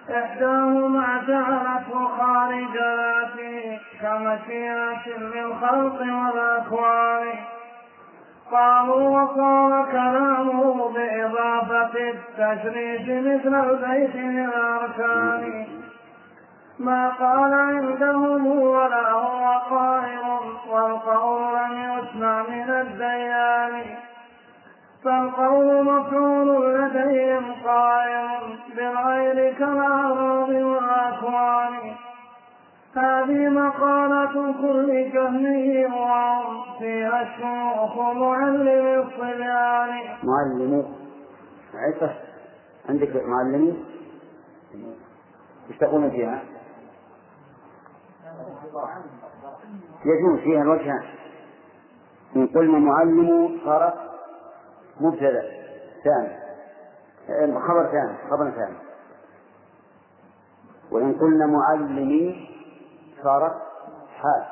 إحداهما جعلته خارج ذاته كمشيئة للخلق والأكوان. قالوا وصار كلامه بإضافة التشريف مثل البيت للأركان ما قال عندهم ولا هو قائم والقول لم يسمع من الديان. فالقول مفعول لديهم قائم بالغير كالأعراض والأكوان هذه مقالة كل جهمي وهم فيها الشيوخ معلم الصبيان معلم عفة عندك معلمي؟ إيش تقولون فيها؟ يجوز فيها الوجهان إن قلنا معلم صارت مبتدأ ثاني. خبر ثاني خبر ثاني. وإن قلنا معلمي صارت حال.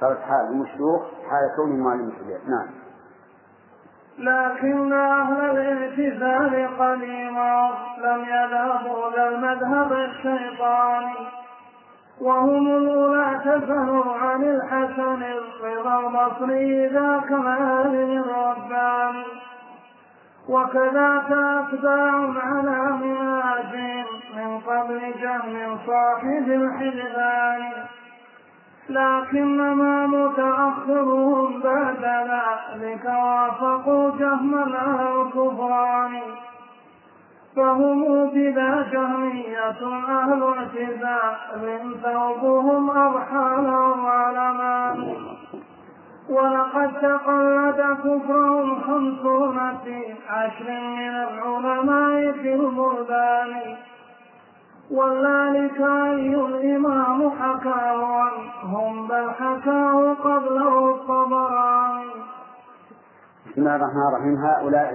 صارت حال المشيوخ حال كونه معلم الشباب نعم. لكن أهل الاعتزال قديما لم يذهبوا ذا المذهب الشيطاني وهم الأولى تسهوا عن الحسن الرضا البصري ذاك العالم الرباني وكذاك أتباع على منهاج من قبل جهم صاحب الحلفان لكنما متأخرهم بعد ذلك وافقوا جهما على الكفران. فهم بلا جهمية أهل اعتزال ثوبهم أضحى لهم علمان ولقد تقلد كفرهم خمسون في عشر من العلماء في البلدان وذلك أي الإمام حكاه عنهم بل حكاه قبله الطبراني بسم الله الرحمن الرحيم. هؤلاء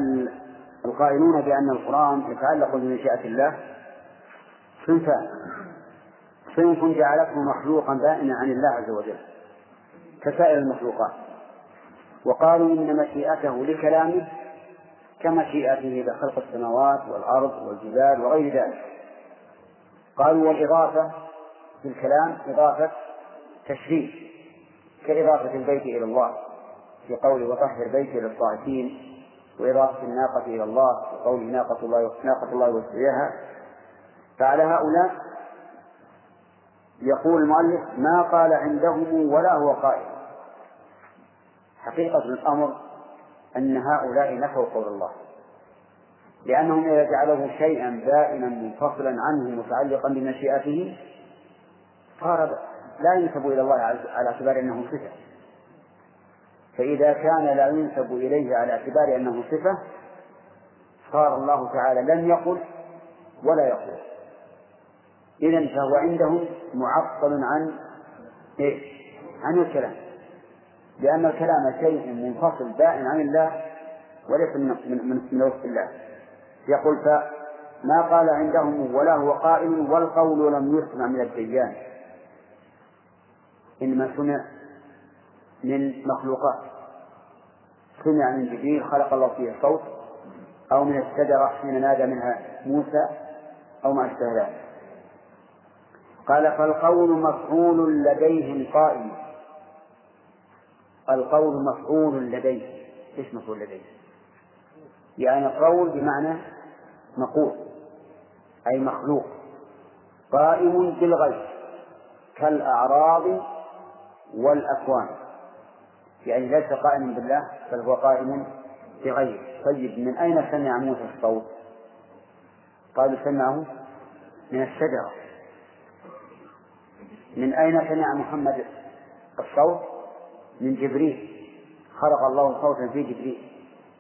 القائلون بأن القرآن يتعلق بمشيئة الله. صنفان صنف جعلته مخلوقا بائنا عن الله عز وجل. كسائر المخلوقات. وقالوا إن مشيئته لكلامه كمشيئته لخلق السماوات والأرض والجبال وغير ذلك. قالوا والإضافة في الكلام إضافة تشريف كإضافة البيت إلى الله في قول وطهر بيتي للطائفين وإضافة الناقة إلى الله في قول ناقة الله ناقة الله وسقياها فعلى هؤلاء يقول المؤلف ما قال عندهم ولا هو قائل. حقيقة الأمر أن هؤلاء نفوا قول الله. لأنهم إذا جعلوه شيئا بائنا منفصلا عنه متعلقا بمشيئته صار لا ينسب إلى الله على اعتبار أنه صفة. فإذا كان لا ينسب إليه على اعتبار أنه صفة صار الله تعالى لم يقل ولا يقول. إذا فهو عندهم معطل عن إيه؟ عن الكلام. لأن الكلام شيء منفصل بائن عن الله وليس من من وصف الله. يقول فما قال عندهم ولا هو قائل والقول لم يسمع من الديان. إنما سمع من مخلوقات. سمع من جبريل خلق الله فيه صوت أو من الشجرة حين نادى منها موسى أو ما أشبه ذلك. قال فالقول مفعول لديهم قائم. القول مفعول لديه إيش مفعول لديه؟ يعني قول بمعنى مقول أي مخلوق قائم بالغيب كالأعراض والأكوان يعني ليس قائما بالله بل هو قائم بغيره طيب من أين سمع موسى الصوت؟ قالوا سمعه من الشجرة من أين سمع محمد الصوت؟ من جبريل خلق الله صوتا في جبريل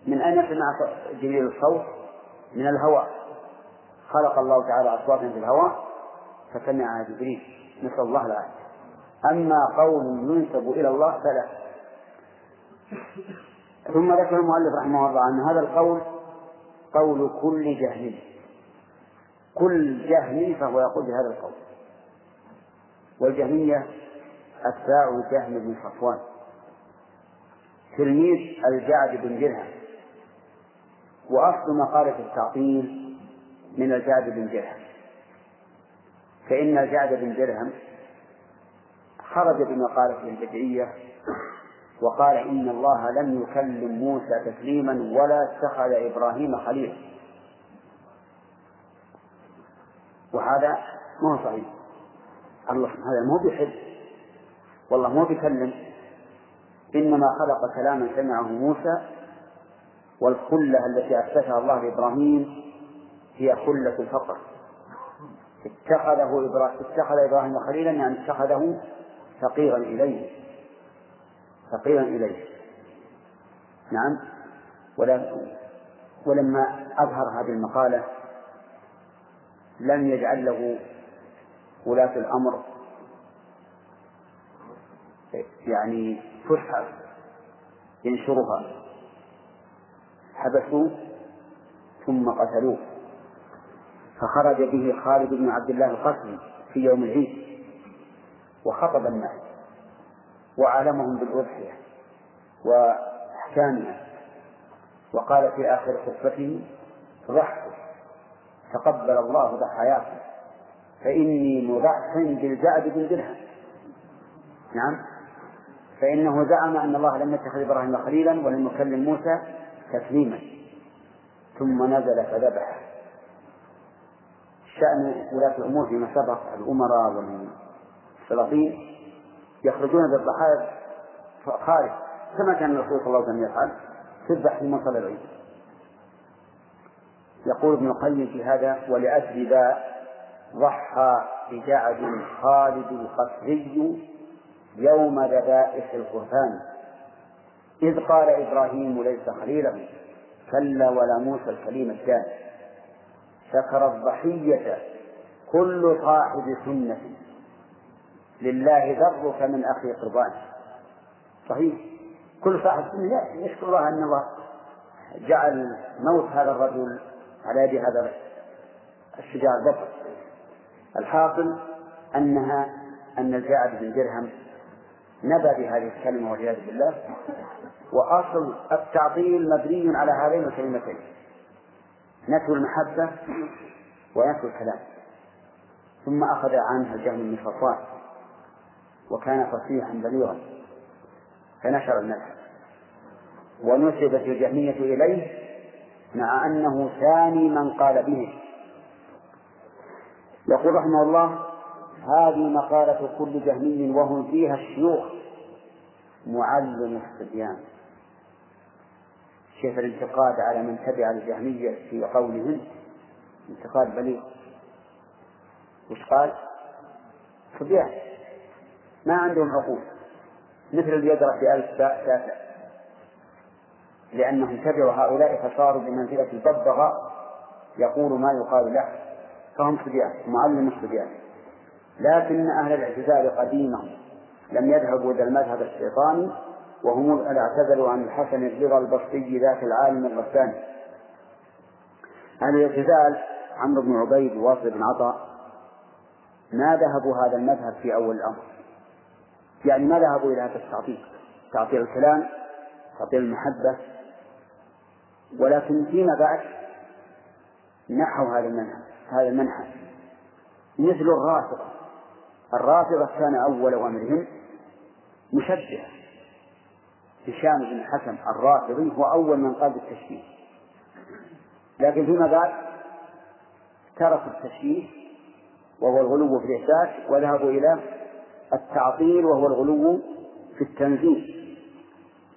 من أين سمع جبريل الصوت؟ من الهواء خلق الله تعالى أصواتا في الهواء فسمعها جبريل. نسأل الله العافية. أما قول ينسب إلى الله فلا. ثم ذكر المؤلف رحمه الله أن هذا القول قول كل جهل. كل جهل فهو يقول بهذا القول. والجهمية أتباع جهم بن صفوان. تلميذ الجعد بن درهم. وأصل مقالة التعطيل من الجعد بن درهم. فإن الجعد بن درهم خرج بمقالته البدعية وقال إن الله لم يكلم موسى تكليما ولا اتخذ إبراهيم خليلا. وهذا ما هو صحيح. الله هذا مو بيحب والله مو بيكلم. إنما خلق كلاما سمعه موسى والخلة التي أثبتها الله لإبراهيم هي خلة الفقر. اتخذه إبراهيم اتخذ إبراهيم خليلا يعني اتخذه فقيرا إليه. فقيرا إليه. نعم. ولما أظهر هذه المقالة لم يجعل له ولاة الأمر. يعني فسحة ينشرها. حبسوه ثم قتلوه. فخرج به خالد بن عبد الله القسري في يوم العيد وخطب الناس وعلمهم بالأضحية وأحكامها وقال في آخر خطبته ضحوا تقبل الله ضحاياكم فإني مضح بالجعد بن درهم نعم. فإنه زعم أن الله لم يتخذ إبراهيم خليلا ولم يكلم موسى تكليما ثم نزل فذبح. شأن ولاة الأمور فيما سبق الأمراء والسلاطين يخرجون بالضحايا خارج كما كان الرسول صلى الله عليه وسلم يفعل تذبح في مصلى العيد. يقول ابن القيم في هذا ولأجل ذا ضحى بجعد خالد القسري يوم ذبائح القربان إذ قال إبراهيم ليس خليلا كلا ولا موسى الكليم الثاني شكر الضحية كل صاحب سنة. لله ذرك من أخي قربان. صحيح. كل صاحب سنة يشكر الله أن الله جعل موت هذا الرجل على يد هذا الشجاع البطل الحاصل أنها أن الجاعد بن درهم نبى بهذه الكلمة والعياذ بالله. وأصل التعطيل مبني على هذين الكلمتين. نفي المحبة ونفي الكلام. ثم أخذ عنها الجهم بن صفوان. وكان فصيحا بليغا. فنشر النفس ونسبت الجهمية إليه مع أنه ثاني من قال به. يقول رحمه الله هذه مقالة كل جهمي وهم فيها الشيوخ. معلم الصبيان. كيف الانتقاد على من تبع الجهمية في قولهم. انتقاد بليغ. وش قال؟ صبيان. ما عندهم عقول مثل اللي يقرأ في ألف باء تاسع. لأنهم تبعوا هؤلاء فصاروا بمنزلة الببغاء. يقول ما يقال له. فهم صبيان. معلم الصبيان. لكن أهل الاعتزال قديما لم يذهبوا إلى المذهب الشيطاني وهم اعتزلوا عن الحسن الرضا البصري ذاك العالم الرباني أهل الاعتزال عمرو بن عبيد وواصل بن عطاء. ما ذهبوا هذا المذهب في أول الأمر؟ يعني ما ذهبوا إلى هذا التعطيل؟ تعطيل الكلام تعطيل المحبة. ولكن فيما بعد نحوا هذا المنهج هذا المنهج. مثل الرافضة الرافضة كان أول أمرهم مشبهة. هشام بن الحكم الرافضي هو أول من قال بالتشبيه. لكن فيما بعد تركوا التشبيه وهو الغلو في الإحساس وذهبوا إلى التعطيل وهو الغلو في التنزيل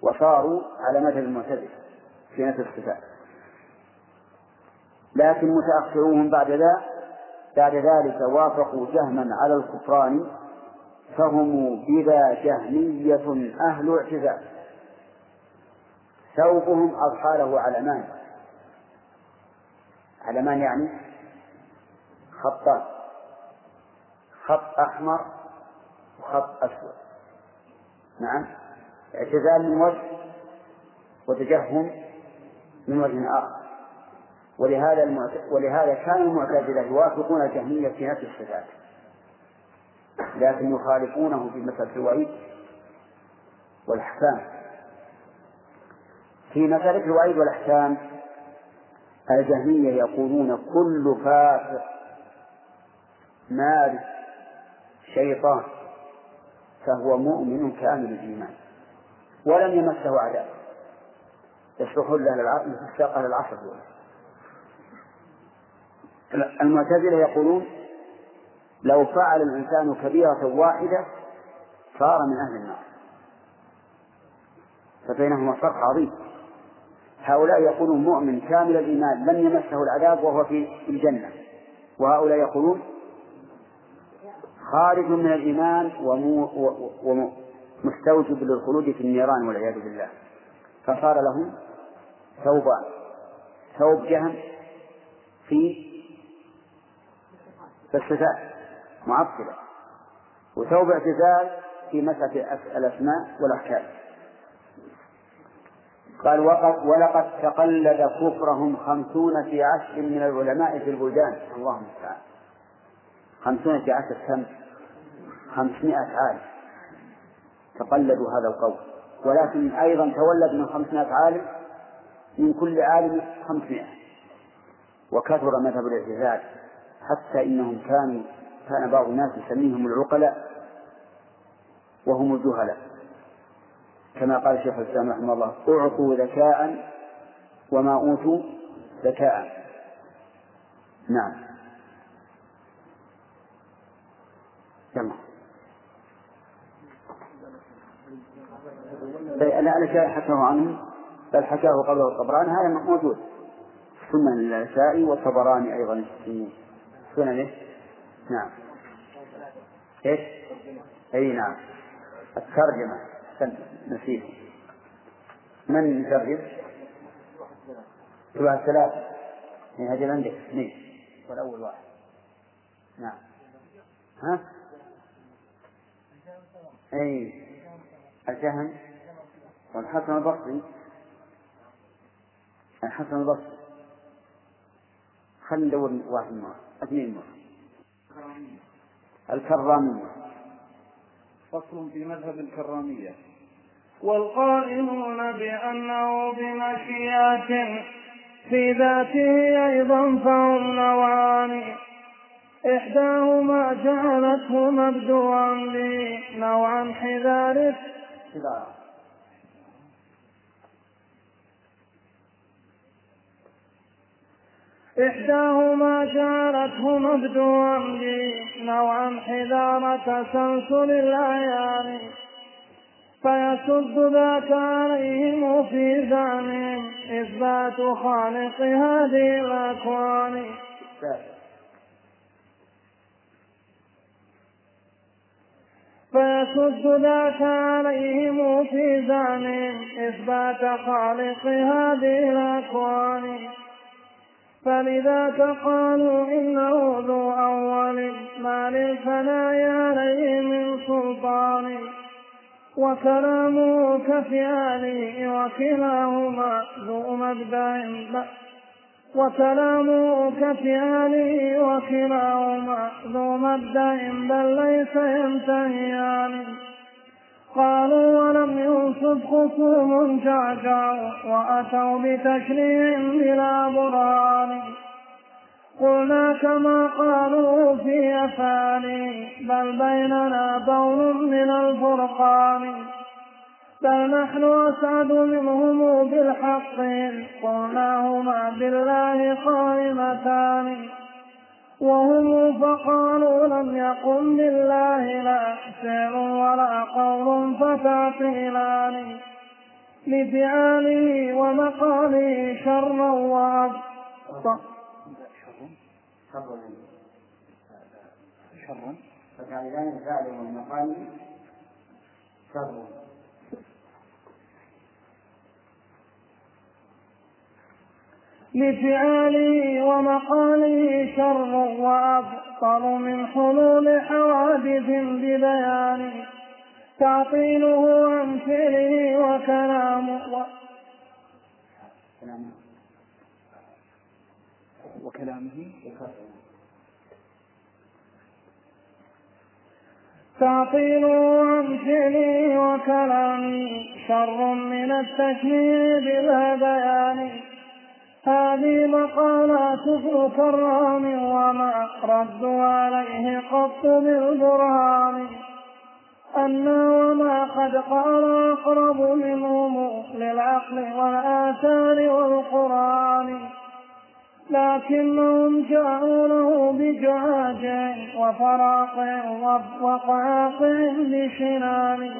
وصاروا على مذهب المعتزلة في نفس الصفات. لكن متأخرون بعد ذا بعد ذلك وافقوا جهما على الكفران فهم بلا جهمية أهل اعتزال ثوبهم أضحاله علمان علمان يعني خطان خط أحمر وخط أسود. نعم. اعتزال من وجه وتجهم من وجه آخر. ولهذا المعت... ولهذا كان المعتزلة يوافقون الجهمية في نفس الصفات. لكن يخالفونه في مسألة الوعيد والأحكام. في مسألة الوعيد والأحكام الجهمية يقولون كل فاسق مارس شيطان فهو مؤمن كامل الإيمان ولم يمسه عذاب. يصلح له العقل يستقل العصر. المعتزلة يقولون لو فعل الإنسان كبيرة واحدة صار من أهل النار. فبينهما فرق عظيم. هؤلاء يقولون مؤمن كامل الإيمان لم يمسه العذاب وهو في الجنة. وهؤلاء يقولون خارج من الإيمان ومستوجب للخلود في النيران والعياذ بالله. فصار لهم ثوبان. ثوب جهم في الصفات معطلة. وثوب اعتزال في مسألة الأسماء والأحكام. قال ولقد تقلد كفرهم خمسون في عشر من العلماء في البلدان. اللهم المستعان خمسون في عشر كم؟ خمسمائة عالم تقلدوا هذا القول ولكن أيضا تولد من خمسمائة عالم من كل عالم خمسمائة. وكثر مذهب الاعتزال. حتى إنهم كانوا كان بعض الناس يسميهم العقلاء وهم الجهلاء. كما قال الشيخ الإسلام رحمه الله أعطوا ذكاء وما أوتوا ذكاء. نعم. لا أنا شيء حكاه عنه بل حكاه قبله الطبراني هذا موجود. ثم النسائي والطبراني أيضا. في سننه؟ نعم. إيش؟ أي نعم. الترجمة. نسيت. من يترجم؟ شبه الثلاثة يعني هذه عندك. اثنين والأول واحد. نعم. ها؟ أي. الجهم. والحسن البصري. الحسن البصري. خلينا ندور واحد مرة. اثنين مرة. الكرامية. فصل في مذهب الكرامية. والقائلون بأنه بمشيئة في ذاته أيضا فهم نوعان إحداهما جعلته مبدوعا بنوعا حذار إحداهما جعلته مبدوعا نوعا حذار تسلسل الأعيان فيسد ذاك عليهم في زعمهم إثبات خالق هذه الأكوان. فيسد ذاك عليهم في زعمهم إثبات خالق هذه الأكوان. فلذاك قالوا إنه ذو أول ما للفناء عليه من سلطان وكلامه كفعله وكلاهما ذو مبدأ وكلامه كفعله وكلاهما ذو مبدأ بل ليس ينتهيان قالوا ولم ينصب خصوم جعجعوا وأتوا بتشريع بلا برهان. قلنا كما قالوا في أفعالي بل بيننا بون من الفرقان. بل نحن أسعد منهم بالحق قلناهما بالله قائمتان. وهم فقالوا لم يقم بالله لا فعل ولا قول فتعطيلان لفعاله ومقاله شرا وأبطا شرا فتعرفان فعل والمقام شر لفعاله ومقاله شر وأبطل من حلول حوادث ببيان تعطيله عن فعله وكلامه وكلامه. تعطيله عن فعله وكلامه شر من التشبيه بالهذيان هذه مقالات ابن كرام وما ردوا عليه قط بالبرهان أن وما قد قال أقرب منهم للعقل والآثار والقرآن. لكنهم جاءوا له بجعاج وفراق وقعاق بشنان.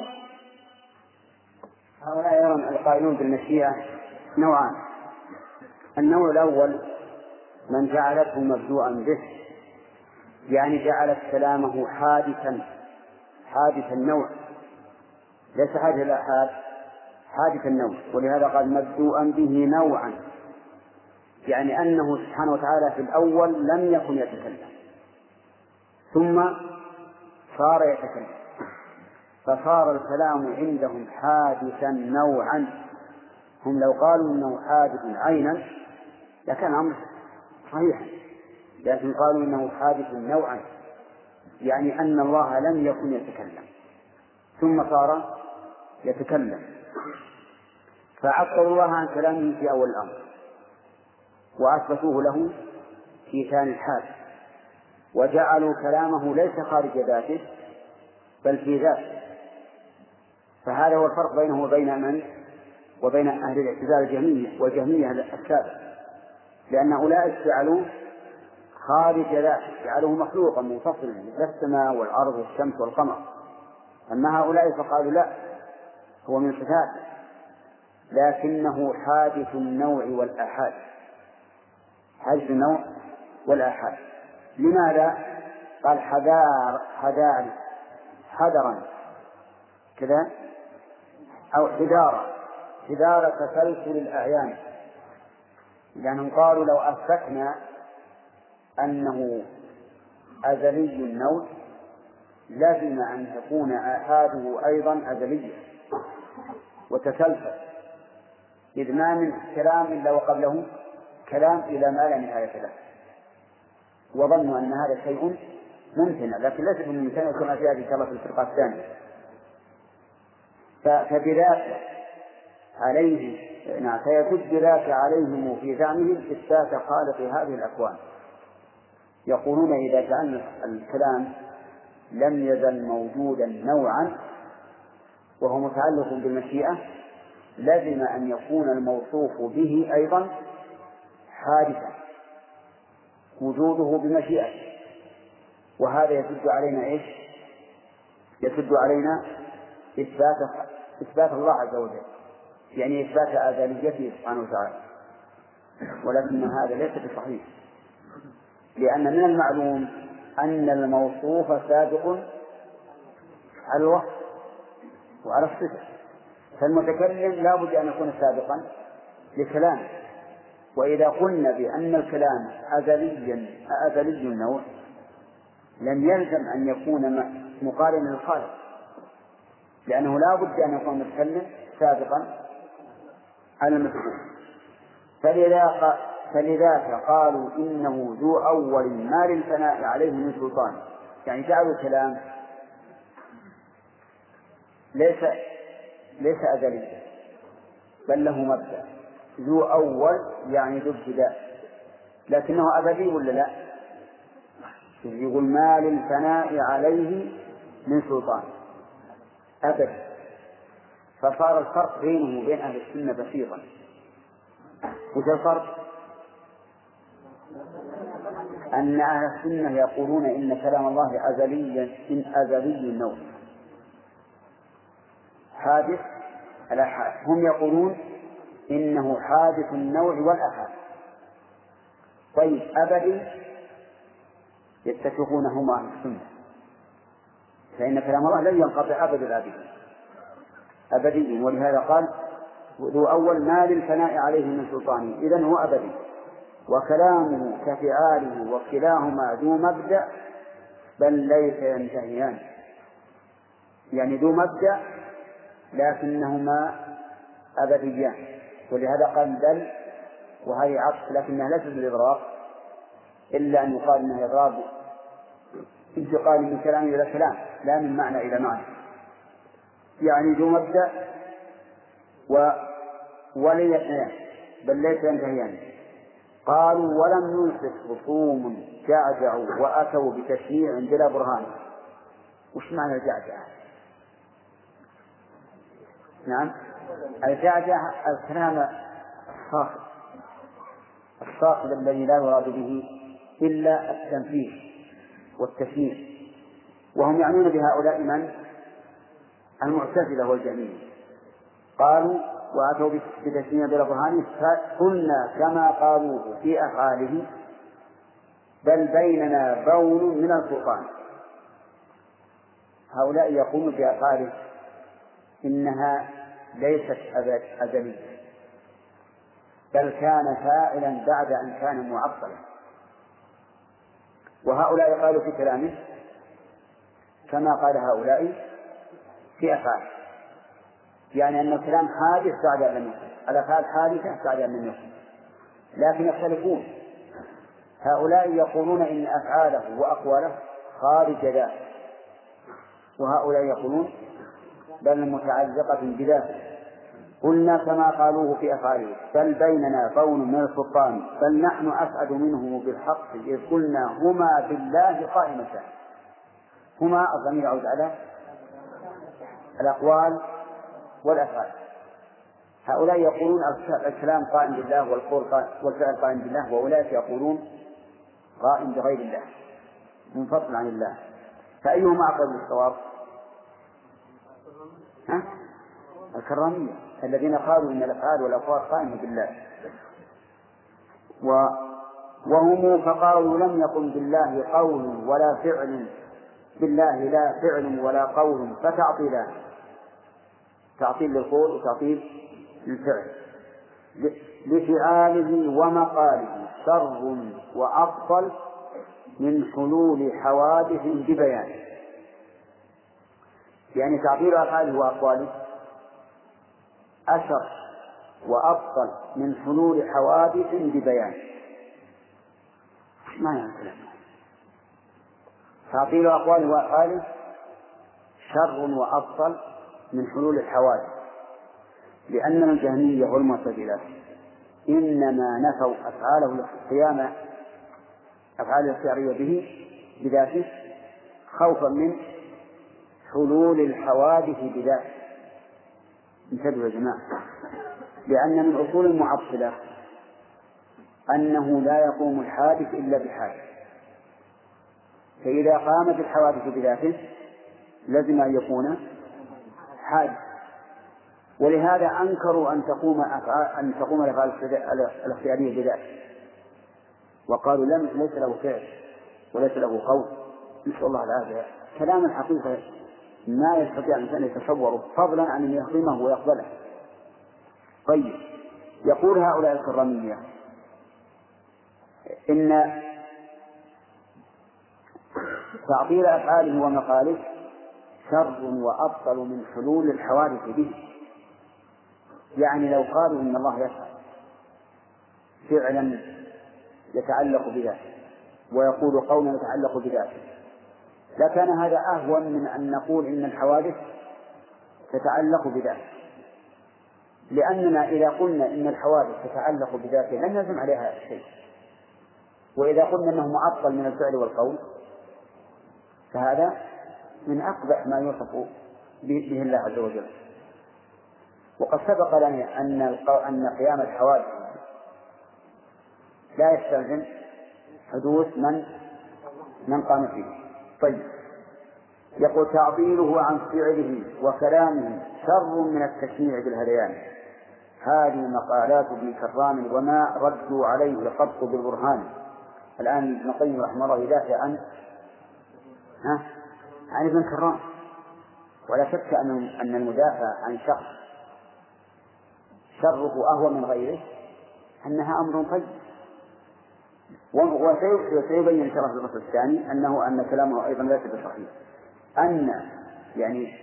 هؤلاء يرون القائلون بالمشيئة نوعان. النوع الأول من جعلته مبدوءا به يعني جعلت كلامه حادثا حادث النوع ليس حادث الآحاد حادث النوع ولهذا قال مبدوءا به نوعا. يعني أنه سبحانه وتعالى في الأول لم يكن يتكلم. ثم صار يتكلم. فصار الكلام عندهم حادثا نوعا. هم لو قالوا إنه حادث عينا لكان أمر صحيحا لكن قالوا إنه حادث نوعا يعني أن الله لم يكن يتكلم ثم صار يتكلم. فعطلوا الله عن كلامه في أول الأمر وأثبتوه له في ثاني الحال وجعلوا كلامه ليس خارج ذاته بل في ذاته. فهذا هو الفرق بينه وبين من؟ وبين أهل الاعتزال الجهمية والجهمية السابق لأن أولئك جعلوه خارج ذاته جعلوه مخلوقا منفصلا مثل السماء والأرض والشمس والقمر. أما هؤلاء فقالوا لا هو من صفاته لكنه حادث النوع والآحاد. حادث النوع والآحاد. لماذا؟ قال حذار حذار حذرا. كذا؟ أو حذارا. حذار تسلسل الأعيان. لأنهم قالوا لو أثبتنا أنه أزلي النوع لزم أن تكون آحاده أيضا أزلية وتسلسل إذ ما من كلام إلا وقبله كلام إلى ما لا نهاية له. وظنوا أن هذا شيء ممتنع لكن ليس من الممتنع كما في هذه الله في الفرقة الثانية. فبذاك عليه نعم فيكد ذاك عليهم في زعمهم إثبات خالق هذه الأكوان. يقولون إذا جعلنا الكلام لم يزل موجودا نوعا وهو متعلق بالمشيئة لزم أن يكون الموصوف به أيضا حادثا وجوده بمشيئته وهذا يسد علينا إيش؟ يسد علينا إثبات إثبات الله عز وجل. يعني إثبات آذانيته سبحانه وتعالى. ولكن هذا ليس بصحيح. لأن من المعلوم أن الموصوف سابق على الوصف وعلى الصفة. فالمتكلم لا بد أن يكون سابقا لكلامه وإذا قلنا بأن الكلام أزليا أزلي النوع لم يلزم أن يكون مقارنا للخالق. لأنه لا بد أن يكون المتكلم سابقا على المفعول فلذا فلذاك قالوا إنه ذو أول ما للثناء عليه من سلطان. يعني جعلوا الكلام ليس ليس أزليا بل له مبدأ. ذو أول يعني ذو ابتداء. لكنه أبدي ولا لا؟ يقول ما للثناء عليه من سلطان. أبد فصار الفرق بينه وبين أهل السنة بسيطا. وش الفرق؟ أن أهل السنة يقولون إن كلام الله أزليا إن أزلي النوع حادث الآحاد هم يقولون إنه حادث النوع والآحاد طيب أبدي يتفقون أهل السنة. فإن كلام الله لن ينقطع أبد الآبدين أبدي. ولهذا قال ذو أول ما للفناء عليه من سلطانه. إذا هو أبدي. وكلامه كفعاله وكلاهما ذو مبدأ بل ليس ينتهيان. يعني ذو مبدأ لكنهما أبديان. ولهذا قال بل وهذه عطف لكنها ليست بالإضراب إلا أن يقال أنها إضراب انتقال من كلام إلى كلام لا من معنى إلى معنى. يعني ذو مبدأ و ولن يثنيان بل ليس ينتهيان قالوا ولم ينصف خصوم جعجعوا وأتوا بتشنيع بلا برهان وش معنى الجعجعة؟ نعم الجعجعة الكلام الصاخب الصاخب الذي لا يراد به إلا التنفيذ والتشنيع وهم يعنون بهؤلاء من؟ المعتزلة والجهمية قالوا وأتوا بتشنيع بلا برهان فقلنا كما قالوه في أفعاله بل بيننا بون من الفرقان هؤلاء يقومون بأفعاله إنها ليست أزلية بل كان فاعلا بعد أن كان معطلا. وهؤلاء قالوا في كلامه كما قال هؤلاء في أفعال يعني أن الكلام حادث بعد أن يكن الأفعال حادثة بعد أن يكن لكن يختلفون. هؤلاء يقولون إن أفعاله وأقواله خارج ذاته وهؤلاء يقولون بل متعلقة بذاته قلنا كما قالوه في أفعاله بل بيننا بون من السلطان بل نحن أسعد منه بالحق إذ قلنا هما بالله قائمتان. هما الضمير يعود على الأقوال والأفعال هؤلاء يقولون الكلام قائم بالله والقول والفعل قائم بالله وأولئك يقولون قائم بغير الله منفصل عن الله فأيهما أقرب للصواب؟ ها؟ الكرامية الذين قالوا إن الأفعال والأقوال قائمة بالله و وهم فقالوا لم يقم بالله قول ولا فعل بالله لا فعل ولا قول فتعطيلان تعطيل للقول وتعطيل للفعل. لفعاله ومقاله شر وأفضل من حلول حوادث ببيان. يعني تعطيل أفعاله وأقواله أشر وأفضل من حلول حوادث ببيان. ما يعني تعطيل أقواله وأفعاله شر وأفضل من حلول الحوادث لأن الجهمية والمعتزلة إنما نفوا أفعاله القيامة أفعاله الشعرية به بذاته خوفا من حلول الحوادث بذاته. انتبهوا يا جماعة. لأن من أصول المعطلة أنه لا يقوم الحادث إلا بحادث. فإذا قامت الحوادث بذاته لزم أن يكون حادث ولهذا أنكروا أن تقوم أن تقوم الأفعال الاختيارية بذاته وقالوا لم ليس له فعل وليس له قول. نسأل الله العافية. كلام الحقيقة ما يستطيع الإنسان يتصوره فضلا عن أن يهضمه ويقبله. طيب يقول هؤلاء الكرامية إن تعطيل أفعاله ومقاله شر وأبطل من حلول الحوادث به. يعني لو قالوا إن الله يفعل فعلا يتعلق بذاته ويقول قولا يتعلق بذاته لكان هذا أهون من أن نقول إن الحوادث تتعلق بذاته. لأننا إذا قلنا إن الحوادث تتعلق بذاته لن يلزم عليها شيء. وإذا قلنا أنه معطل من الفعل والقول فهذا من أقبح ما يوصف به الله عز وجل. وقد سبق لنا أن أن قيام الحوادث لا يستلزم حدوث من من قام فيه. طيب. يقول تعطيله عن فعله وكلامه شر من التسميع بالهذيان هذه مقالات ابن كرام وما ردوا عليه الخط بالبرهان. الآن ابن القيم رحمه الله يدافع عن ها؟ عن ابن كرام. ولا شك أن أن المدافع عن شخص شره أهون من غيره أنها أمر طيب. وسيبين إن شاء الله في الفصل الثاني أنه أن كلامه أيضا ليس بصحيح. أن يعني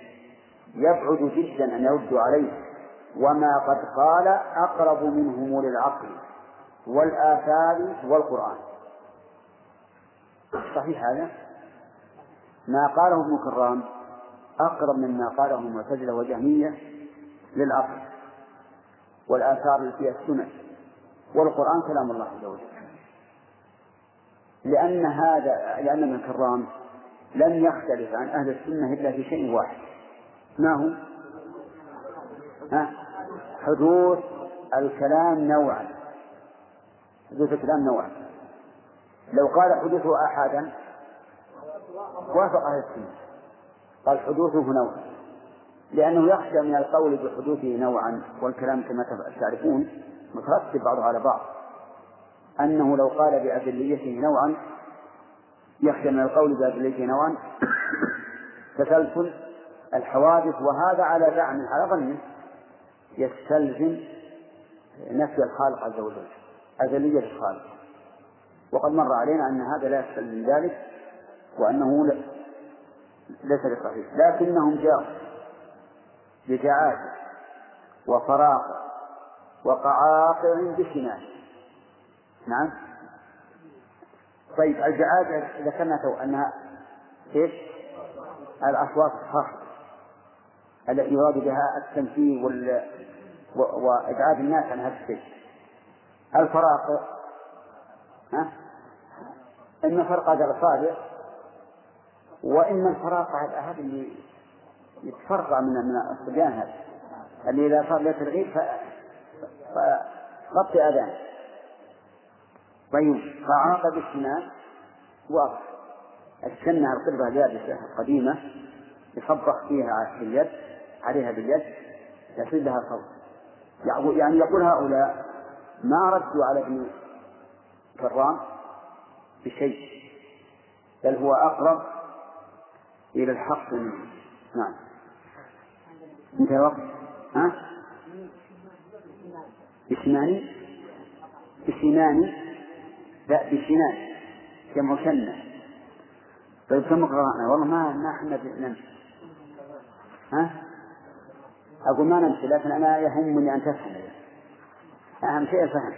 يبعد جدا أن يردوا عليه وما قد قال أقرب منهم للعقل والآثار والقرآن. صحيح هذا؟ ما قاله ابن كرام أقرب مما قاله المعتزلة وجهمية للعقل والآثار التي فيها السنن والقرآن كلام الله عز وجل لأن هذا لأن ابن كرام لم يختلف عن أهل السنة إلا في شيء واحد ما هو؟ ها؟ حدوث الكلام نوعا حدوث الكلام نوعا لو قال حدوثه أحدا وافق أهل السنة. قال حدوثه نوع. لأنه يخشى من القول بحدوثه نوعا والكلام كما تعرفون مترتب بعضه على بعض. أنه لو قال بأدليته نوعا يخشى من القول بأدليته نوعا. <coughs> تسلسل الحوادث وهذا على زعم على ظنه يستلزم نفي الخالق عز وجل أزلية الخالق. وقد مر علينا أن هذا لا يستلزم ذلك. وأنه ليس بصحيح لكنهم جاءوا بجعاجة وفراغ وقعاقع بشمال نعم طيب الجعاجة ذكرنا تو أنها كيف؟ الأصوات الخاصة التي يراد بها التنفيذ وال... وإبعاد الناس عن هذا الشيء الفراق ها؟ إما فرق هذا الأصابع وإما الفراق هذا اللي يتفرع من من الصبيان هذا. اللي إذا صار له ترغيب فغطي أذان طيب فعاقب الشمال واضح السنة القربة اليابسة القديمة يصبح فيها باليد عليها باليد يصير لها صوت. يعني يقول هؤلاء ما ردوا على ابن كرام بشيء بل هو أقرب إلى الحق. نعم. انتهى وقت ها؟ بسناني بسناني لا بسنان جمع سنة طيب كم قرأنا؟ والله ما ما إحنا نمشي. ها؟ أقول ما نمشي لكن أنا يهمني أن تفهم. أهم شيء الفهم.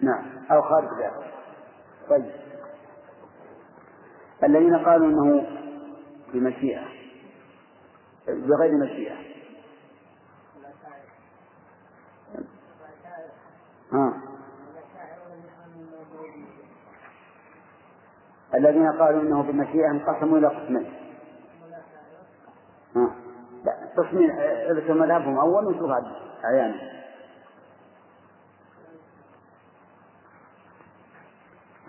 نعم. أو خارج ذلك. طيب. الذين قالوا إنه بمشيئة بغير مشيئة. ها. الذين قالوا إنه بمشيئة انقسموا إلى قسمين. ها. لا قسمين اذكر مذهبهم أول ونشوف أعيانهم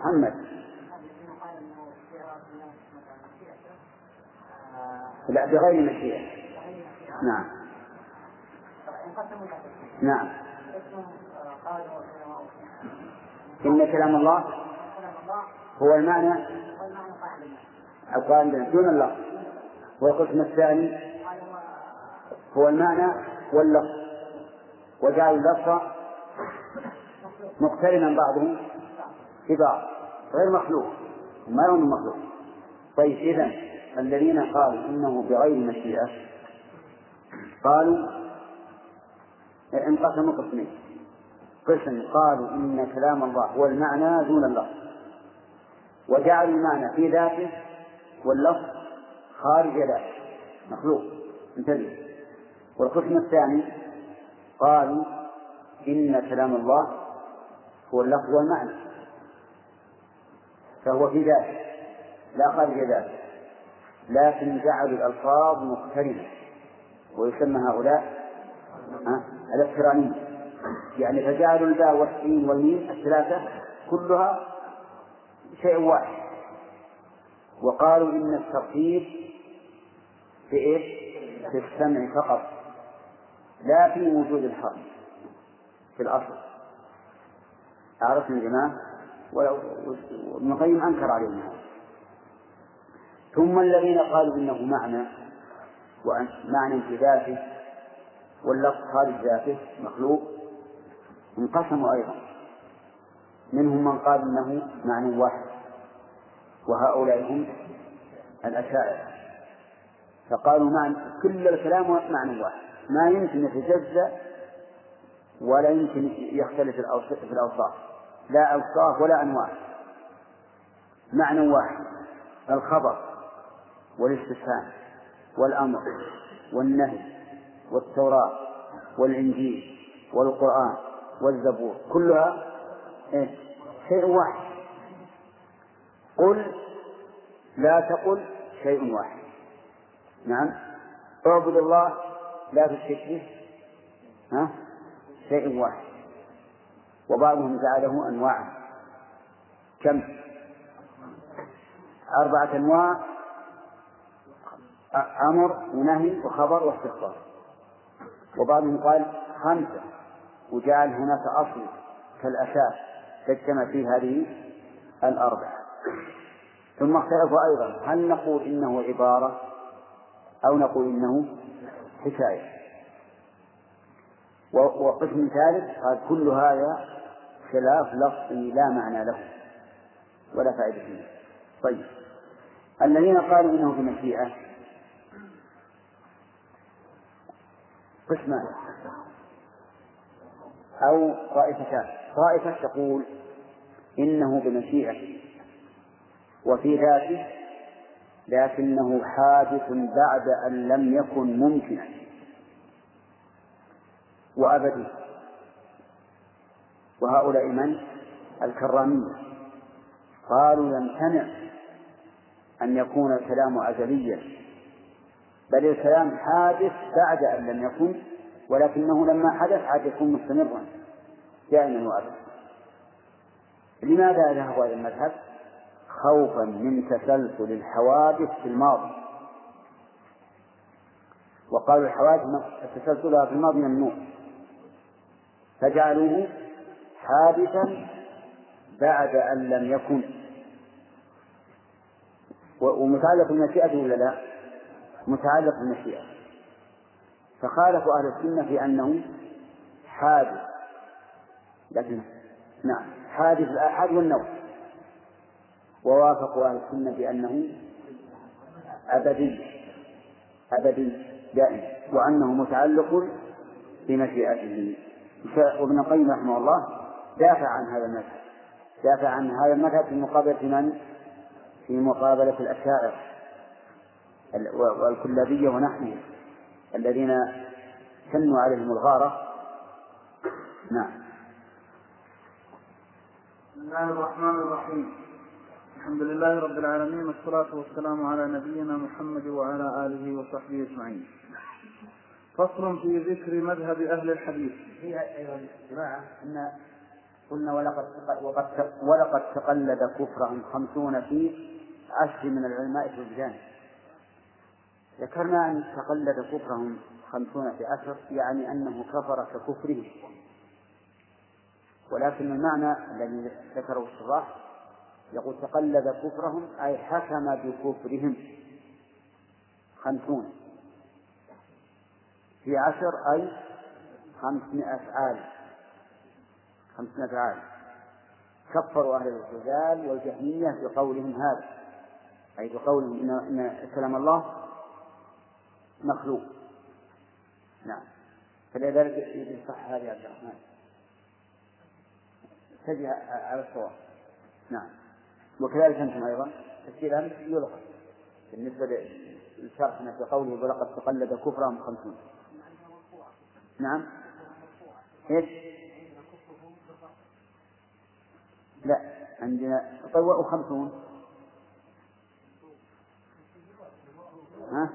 محمد. لا بغير مشيئة. نعم. نعم. إن كلام الله هو المعنى القائم دون اللفظ والقسم الثاني هو المعنى واللفظ. وجعل اللفظ مقترنا بعضه ببعض غير مخلوق. ما هو مخلوق. طيب إذا الذين قالوا إنه بغير مشيئة قالوا انقسموا قسمين. قسم قالوا إن كلام الله هو المعنى دون اللفظ وجعلوا المعنى في ذاته واللفظ خارج ذاته. مخلوق. انتبه. والقسم الثاني قالوا إن كلام الله هو اللفظ والمعنى. فهو في ذاته لا خارج ذاته لكن جعلوا الألفاظ مقترنة ويسمى هؤلاء الاقترانية يعني فجعلوا الباء والسين والميم الثلاثة كلها شيء واحد وقالوا إن الترتيب في إيش؟ في السمع فقط لا في وجود الحرف في الأصل عرفتم يا جماعة؟ وابن القيم أنكر عليهم هذا. ثم الذين قالوا إنه معنى معنى في ذاته واللفظ خارج ذاته مخلوق انقسموا أيضا. منهم من قال إنه معنى واحد وهؤلاء هم الأشاعرة. فقالوا معنى كل الكلام معنى واحد. ما يمكن يتجزأ ولا يمكن يختلف في الأوصاف. لا أوصاف ولا أنواع. معنى واحد الخبر والاستفهام والأمر والنهي والتوراة والإنجيل والقرآن والزبور. كلها إيه؟ شيء واحد. قل لا تقل شيء واحد. نعم. اعبد الله لا تشرك به. ها؟ شيء واحد. وبعضهم جعله أنواعا. كم؟ أربعة أنواع. أمر ونهي وخبر واستخبار وبعضهم قال خمسة وجعل هناك أصل كالأساس تجتمع فيه هذه الأربعة. ثم اختلفوا أيضا هل نقول إنه عبارة أو نقول إنه حكاية؟ وقسم ثالث قال كل هذا خلاف لفظي لا معنى له ولا فائدة فيه طيب. الذين قالوا إنه بمشيئة قسمان. أو طائفتان. طائفة تقول إنه بمشيئة وفي ذاته لكنه حادث بعد أن لم يكن ممكنا. وأبدي. وهؤلاء من؟ الكرامية. قالوا يمتنع أن يكون الكلام أزليا بل الكلام حادث بعد أن لم يكن ولكنه لما حدث عاد يكون مستمرا دائما وأبدا لماذا ذهبوا إلى المذهب؟ خوفا من تسلسل الحوادث في الماضي. وقالوا الحوادث تسلسلها في الماضي ممنوع. فجعلوه حادثا بعد أن لم يكن. ومتعلق بالمشيئة ولا لا؟ متعلق بالمشيئة. فخالفوا أهل السنة في أنه حادث. لكن نعم. حادث الآحاد والنوم ووافقوا أهل السنة بأنه أبدي. أبدي دائم. وأنه متعلق بمشيئته. وابن القيم رحمه الله دافع عن هذا المذهب. دافع عن هذا المذهب في مقابلة من؟ في مقابلة الأشاعرة والكلابية ونحوهم الذين سنوا عليهم الغارة. نعم. بسم الله الرحمن الرحيم. الحمد لله رب العالمين والصلاة والسلام على نبينا محمد وعلى آله وصحبه أجمعين. فصل في ذكر مذهب أهل الحديث. فيها أيها الجماعة أن قلنا ولقد وقد ولقد تقلد كفرهم خمسون في عشر من العلماء في البلدان ذكرنا أن تقلد كفرهم خمسون في عشر يعني أنه كفر ككفره. ولكن المعنى الذي ذكره الشراح يقول تقلد كفرهم أي حكم بكفرهم خمسون. في عشر أي خمسمائة عالم خمسمائة عالم كفروا أهل الاعتزال والجهمية بقولهم هذا. أي بقولهم إن, إن كلام الله مخلوق. نعم. فلذلك يصح هذه عبد الرحمن. تجي على الصواب. نعم. وكذلك أنتم أيضا. تفسير أمس يلغى. بالنسبة لشرحنا في قوله ولقد تقلد كفرهم خمسون نعم. إيش؟ لا عندنا طوأوا خمسون. ها؟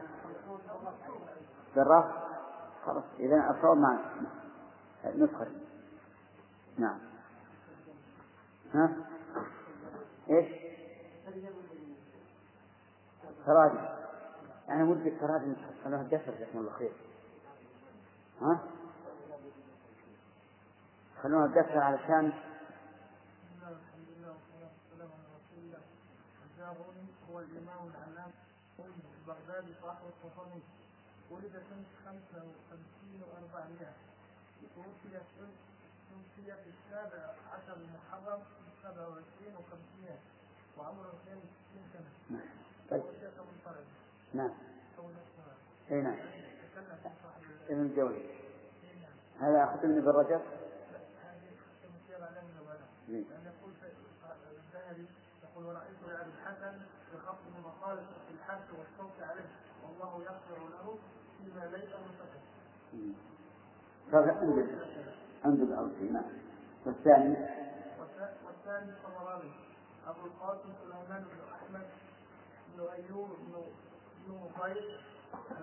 بالرفع خلاص إذا الصواب مع نسخة. نعم. ها؟ إيش؟ تراجم أنا ودي التراجم خلوها دفر جزاكم الله خير. ها؟ خلونا دفر علشان هو الإمام العلام البغدادي صاحب الصفاني ولد سنة. 55 و400 توفي توفي في السابع عشر المحرم 27 و500 وعمره 62 سنة طيب من نعم أي نعم. في صاحب ابن الجوزي. هذا النبلاء إيه. لأن يقول في الذهبي يقول ورأيت لأبي الحسن بخط المقال في الحث والصوت عليه والله يغفر له فيما ليس منتهى هذا عند عند الأوسي نعم والثاني والث- والثاني الطبراني أبو القاسم سليمان بن أحمد بن أيوب بن بن مخير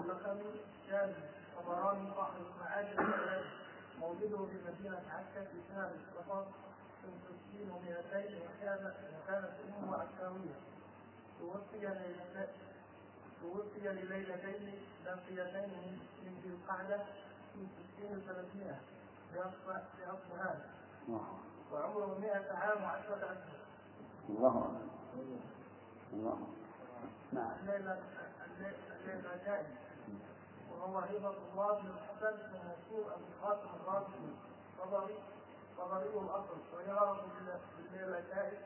اللقبي كان طبراني صاحب الثلاث مولده بمدينة عكا في شهر صفر سنة 60 و200 وكان وكانت أمه عكاوية توفي ليلتين توفي لليلتين باقيتين من من ذي القعدة في 60 و300 بأصفهان الله وعمره 100 عام وعشرة أشهر. الله أكبر. الله نعم. الليلة الليلة وهو هبة الله بن الحسن بن مسعود أبو القاسم الراشدي طبري طبري الأصل ويعرف بالليلة جائز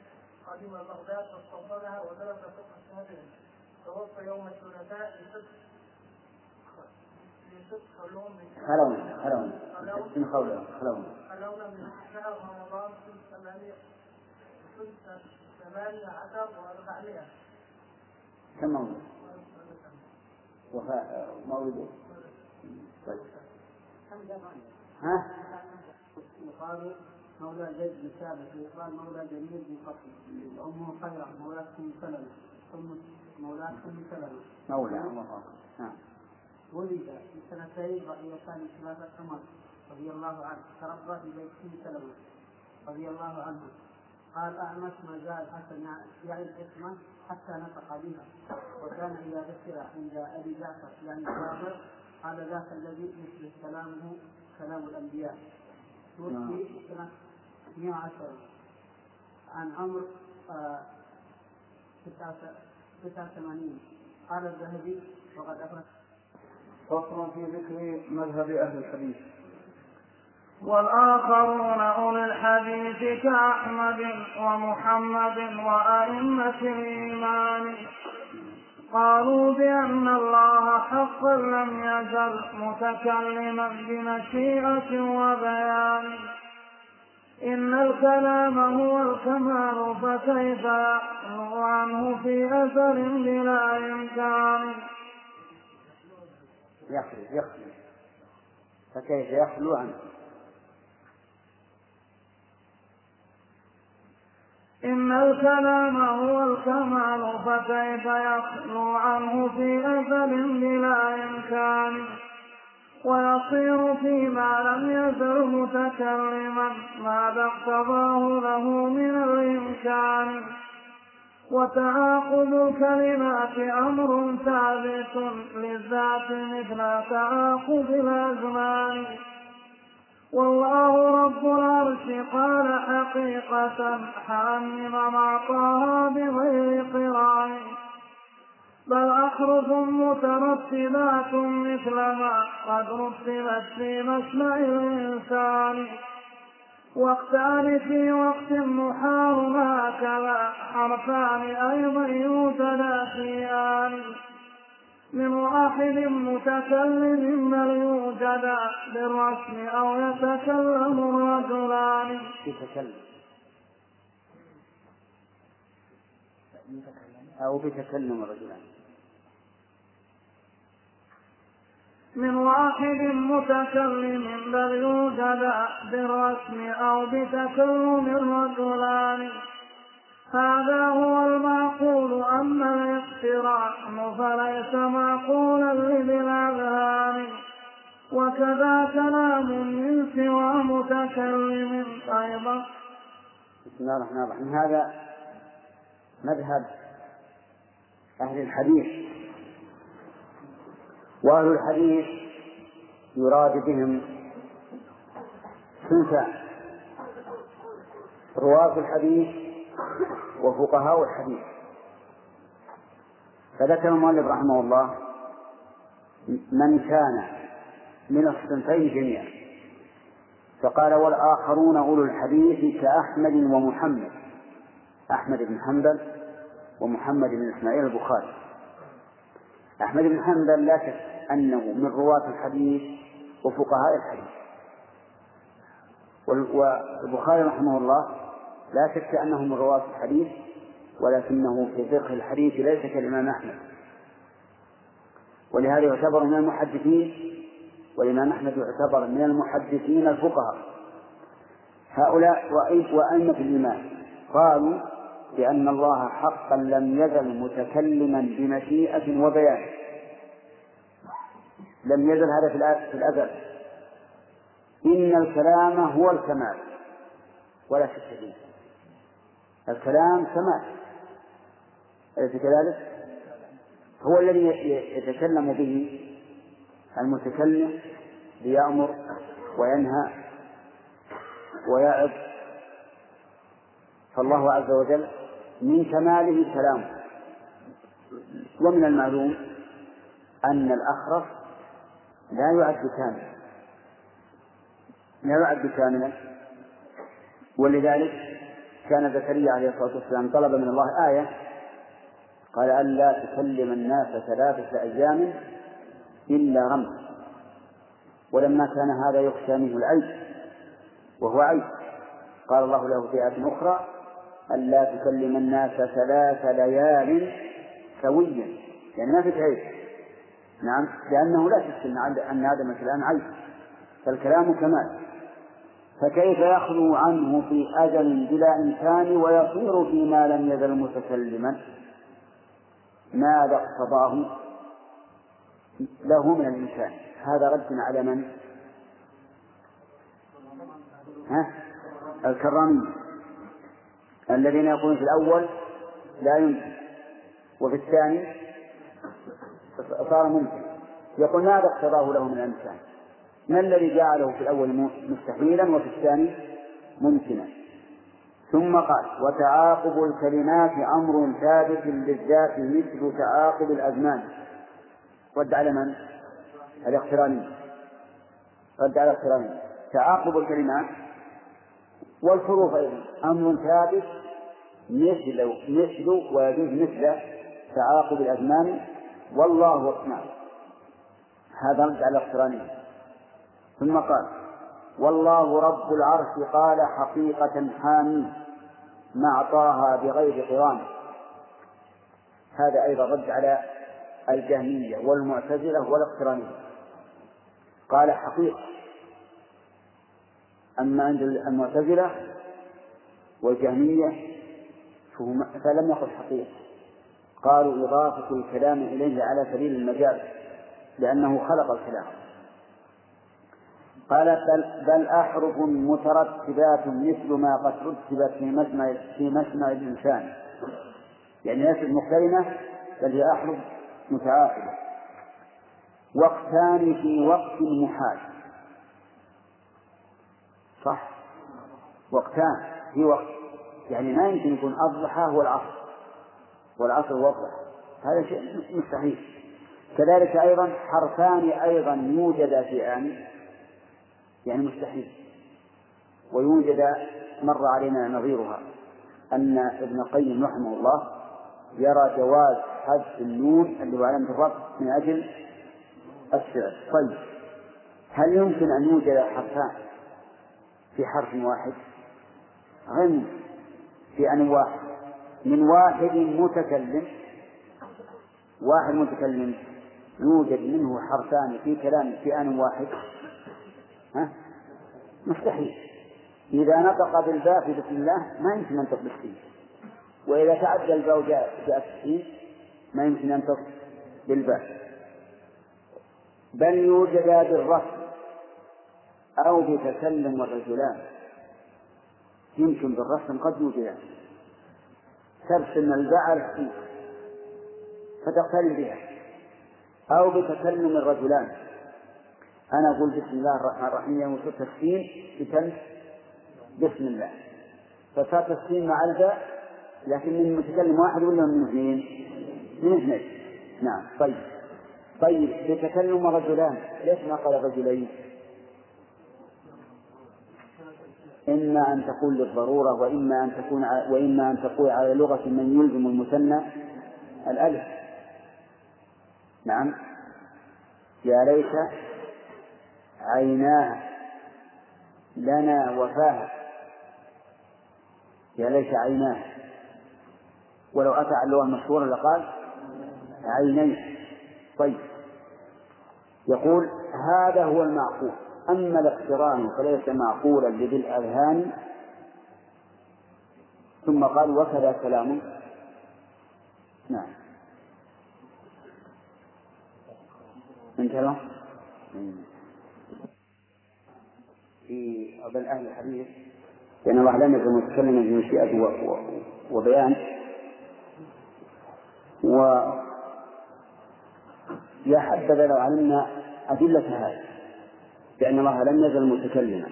قدم بغداد فاستوطنها ودرس فقه الشافعي. توفى يوم الثلاثاء لست خلونا خلونا من خولنا خلونا خلونا من شهر رمضان سنة ثمانية سنة ثمانية عشر وأربعمائة. كم مولد وفاء مولده طيب. ها؟ يقال مولى زيد بن ثابت ويقال مولى جميل بن قتل أمه خيرة مولاة أم سلمة. ثم مولاة أم سلمة. مولى الله نعم ولد في سنتين رأيتان ثلاثة عمر رضي الله عنه تربى في بيت أم سلمة رضي الله عنه. قال أعمش ما زال حسن يعني الحكمة حتى نطق بها. وكان إذا ذكر عند أبي جعفر يعني جابر قال ذاك الذي مثل كلامه كلام الأنبياء. توفي سنة 110 عن عمر آه، 89 قال الذهبي وقد أفرد. فصل في ذكر مذهب أهل الحديث. والآخرون أولي الحديث كأحمد ومحمد وأئمة الإيمان. قالوا بأن الله حقا لم يزل متكلما بمشيئة وبيان. إن الكلام هو الكمال فكيف يخلو عنه في أثر بلا إمكان؟ يخلو يخلو فكيف يخلو عنه؟ إن الكلام هو الكمال فكيف يخلو عنه في أثر بلا إمكان؟ يزل متكلما ماذا اقتضاه له من الإمكان؟ وتعاقب الكلمات أمر ثابت للذات مثل تعاقب الأزمان. والله رب العرش قال حقيقة حامم معطاها بغير قران بل أحرف مترتبات مثل ما قد رتبت في مسمع الإنسان. وقتان في وقت محال هكذا حرفان أيضا يوجدا في آن من واحد متكلم بل يوجد بالرسم أو يتكلم الرجلان أو بتكلم الرجلان من واحد متكلم بل يوجد بالرسم أو بتكلم الرجلان هذا هو المعقول أما الاقتران فليس معقولا لذي الأذهان وكذا كلام من سوى متكلم أيضا. بسم الله الرحمن الرحيم. هذا مذهب أهل الحديث. وأهل الحديث يراد بهم صنفان رواة الحديث وفقهاء الحديث. فذكر المؤلف رحمه الله من كان من الصنفين جميعا. فقال والآخرون أولو الحديث كأحمد ومحمد. أحمد بن حنبل ومحمد بن إسماعيل البخاري. أحمد بن حنبل لا شك أنه من رواة الحديث وفقهاء الحديث. والبخاري رحمه الله لا شك أنه من رواة الحديث ولكنه في فقه الحديث ليس كالإمام أحمد. ولهذا يعتبر من المحدثين والإمام أحمد يعتبر من المحدثين الفقهاء. هؤلاء وأئمة الإيمان. قالوا بأن الله حقا لم يزل متكلما بمشيئة وبيان. لم يزل هذا في الأزل إن الكلام هو الكمال ولا شك فيه. الكلام كمال أليس كذلك؟ هو الذي يتكلم به المتكلم ليأمر وينهى ويعظ. فالله عز وجل من كماله كلامه ومن المعلوم أن الأخرس لا يعد كاملا لا يعد كاملا ولذلك كان زكريا عليه الصلاة والسلام طلب من الله آية قال ألا تكلم الناس ثلاثة أيام إلا رمز. ولما كان هذا يخشى منه العيب وهو عيب قال الله له في آية أخرى ألا تكلم الناس ثلاث ليال سويا. يعني ما في عيب نعم لأنه لا شك أن عدم الكلام عيب فالكلام كمال. فكيف يخلو عنه في أجل بلا إمكان ويصير فيما لم يزل متكلما ماذا اقتضاه له من الإمكان هذا رد على من؟ ها؟ الكرامية الذين يقولون في الأول لا يمكن وفي الثاني صار ممكن. يقول ماذا اقتضاه له من الإمكان ما الذي جعله في الأول مستحيلا وفي الثاني ممكنا؟ ثم قال وتعاقب الكلمات أمر ثابت بالذات مثل تعاقب الأزمان. رد على من؟ الاقتراني. رد على الاقتراني. تعاقب الكلمات والحروف أيضا. أمر ثابت مثل مثل ويجوز مثل تعاقب الأزمان. والله أكبر. هذا رد على الاقتراني. ثم قال والله رب العرش قال حقيقة حامي ما أعطاها بغير قران. هذا أيضا رد على الجهمية والمعتزلة والاقترانية. قال حقيقة. أما عند المعتزلة والجهمية فلم يقل حقيقة. قالوا إضافة الكلام إليه على سبيل المجاز لأنه خلق الكلام. قال بل, بل أحرف مترتبات مثل ما قد رتبت في مسمع في مسمع الإنسان. يعني ليست مقترنة بل هي أحرف متعاقبة وقتان في وقت محال. صح؟ وقتان في وقت. يعني ما يمكن يكون الضحى هو العصر. والعصر هو الضحى. هذا شيء مستحيل. كذلك أيضا حرفان أيضا يوجد في آن يعني مستحيل. ويوجد مر علينا نظيرها أن ابن القيم رحمه الله يرى جواز حذف النون اللي هو علامة الرفع من أجل السعر طيب هل يمكن أن يوجد حرفان في حرف واحد؟ ممكن في أن واحد. من واحد متكلم. واحد متكلم. يوجد منه حرفان في كلام في آن واحد. مستحيل. إذا نطق بالباء في بسم الله ما يمكن ينطق بالسين. وإذا تعدى الباء جاء جاء السين ما يمكن ينطق بالباء. بل يوجد بالرفع أو بتكلم الرجلان يمكن بالرسم قد يوجد. ترسم الباء على السين فتقترن بها. أو بتكلم الرجلان. أنا أقول بسم الله الرحمن الرحيم يوم صرت السين بتم بسم الله. فصارت السين مع الباء لكن من متكلم واحد ولا من اثنين؟ من اثنين. نعم طيب. طيب بتكلم رجلان. ليش ما قال رجلين؟ إما أن تكون للضرورة وإما أن تكون وإما أن تقول على لغة من يلزم المثنى الألف. نعم. يا ليت عيناه لنا وفاها يا ليت عيناه. ولو أتى على اللغة المشهورة لقال عينيه. طيب. يقول هذا هو المعقول. أما الاقتران فليس معقولا لذي الأذهان. ثم قال وكذا كلام نعم. انتهى. في بل أهل الحديث لأن الله لم يكن متكلما بمشيئة وبيان. و يا حبذا لو علمنا أدلة هذا لأن الله لم يزل متكلما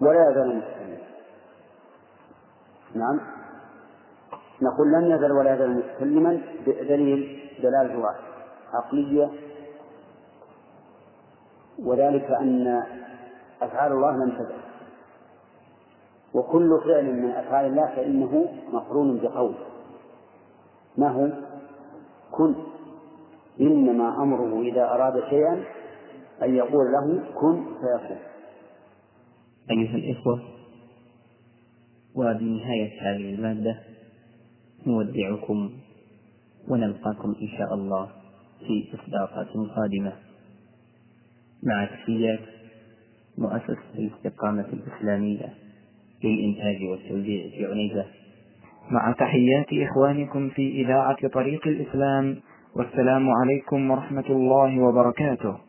ولا يزال متكلما. نعم. نقول لم يزل ولا يزال متكلما بدليل دلالة عقلية وذلك أن أفعال الله لم تزل وكل فعل من أفعال الله فإنه مقرون بقول. ما هو؟ كن. إنما أمره إذا أراد شيئا أن يقول له كن فيكون. أيها الإخوة وبنهاية هذه المادة. نودعكم ونلقاكم إن شاء الله في إصداقات قادمة. مع تحيات مؤسسة الاستقامة الإسلامية للإنتاج والتوزيع في عنيزة. مع تحيات إخوانكم في إذاعة طريق الإسلام والسلام عليكم ورحمة الله وبركاته.